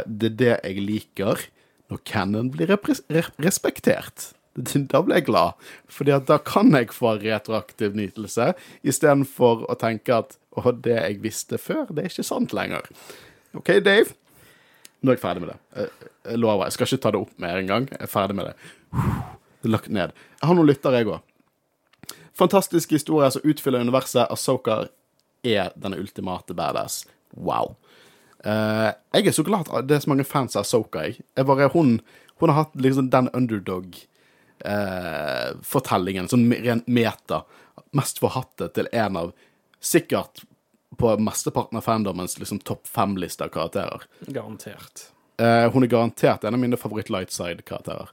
det er det jeg liker når canon blir respektert. Da blir jeg glad, Fordi da kan jeg få retroaktiv nytelse, istedenfor å tenke at å, det jeg visste før, det er ikke sant lenger. OK, Dave? Nå er jeg ferdig med det. Jeg lover. Jeg skal ikke ta det opp mer engang. Jeg er ferdig med det. Lagt ned. Jeg har noen lyttere, jeg òg. Fantastisk historie som utfyller universet. Asoka er den ultimate badass. Wow. Uh, jeg er så glad at det er så mange fans av Asoka. Jeg. jeg bare, hun, hun har hatt liksom den underdog eh, fortellingen, sånn rent meta, mest forhatte til en av sikkert på mesteparten av fandomens liksom, topp fem-liste av karakterer. Garantert. Eh, hun er garantert en av mine favoritt-lightside-karakterer.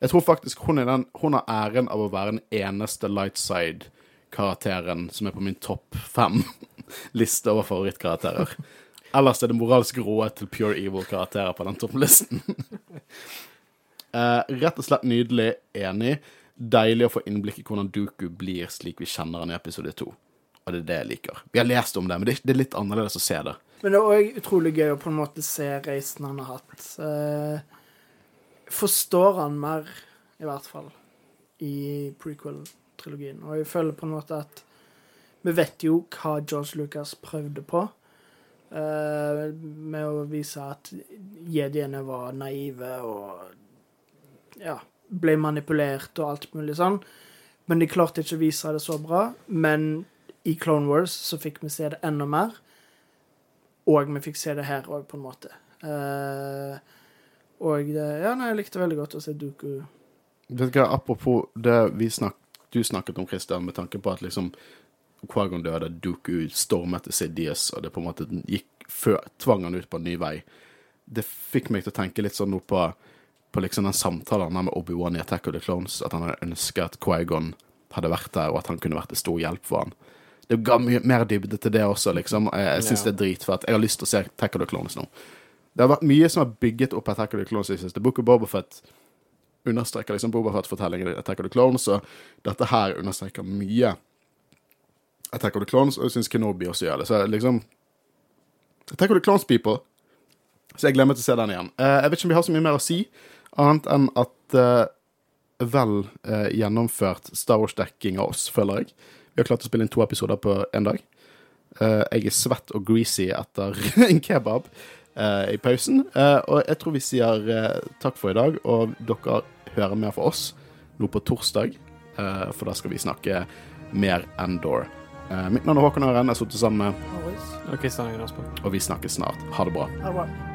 Jeg tror faktisk hun, er den, hun har æren av å være den eneste lightside-karakteren som er på min topp fem-liste over favorittkarakterer. Ellers er det moralsk råd til pure evil-karakterer på den topplisten. Uh, rett og slett nydelig. Enig. Deilig å få innblikk i hvordan Duku blir slik vi kjenner han i episode to. Og det er det jeg liker. Vi har lest om det, men det er, litt annerledes å se det. Men det er òg utrolig gøy å på en måte se reisen han har hatt. Eh, forstår han mer, i hvert fall, i prequel-trilogien. Og jeg føler på en måte at vi vet jo hva George Lucas prøvde på. Uh, med å vise at jediene var naive og ja, ble manipulert og alt mulig sånn. Men de klarte ikke å vise det så bra. Men i Clone Wars så fikk vi se det enda mer. Og vi fikk se det her òg, på en måte. Uh, og det, ja, nei, jeg likte veldig godt å se Duku. Vet du hva, Apropos det snak, du snakket om, Christian, med tanke på at liksom Quagon døde, Duku stormet til Sidious, og det på en måte gikk før, tvang han ut på en ny vei. Det fikk meg til å tenke litt sånn nå på på liksom den samtalen med Obi-Wan i Attack of the Clones, at han hadde ønsket at Quaigon hadde vært der, og at han kunne vært til stor hjelp for han. Det ga mye mer dybde til det også, liksom. Jeg, jeg syns ja. det er dritfett. Jeg har lyst til å se Attack of the Clones nå. Det har vært mye som har bygget opp Attack of the Clones i siste. Book of Bobafett understreker liksom Bobafett-fortellingen i Attack of the Clones, og dette her understreker mye Attack of the Clones, og jeg syns Kenobi også gjør det. Så liksom Attack of the Clones, people. Så jeg glemmer til å se den igjen. Uh, jeg vet ikke om vi har så mye mer å si. Annet enn at uh, vel uh, gjennomført Star Wars-dekking av oss, føler jeg. Vi har klart å spille inn to episoder på én dag. Uh, jeg er svett og greasy etter en kebab i pausen. og jeg tror vi sier takk for i dag, og dere hører mer fra oss nå på torsdag, for da skal vi snakke mer Endor. mitt navn er Håkon Øren. Jeg har sittet sammen med Og vi snakkes snart. Ha det bra. Ha det bra.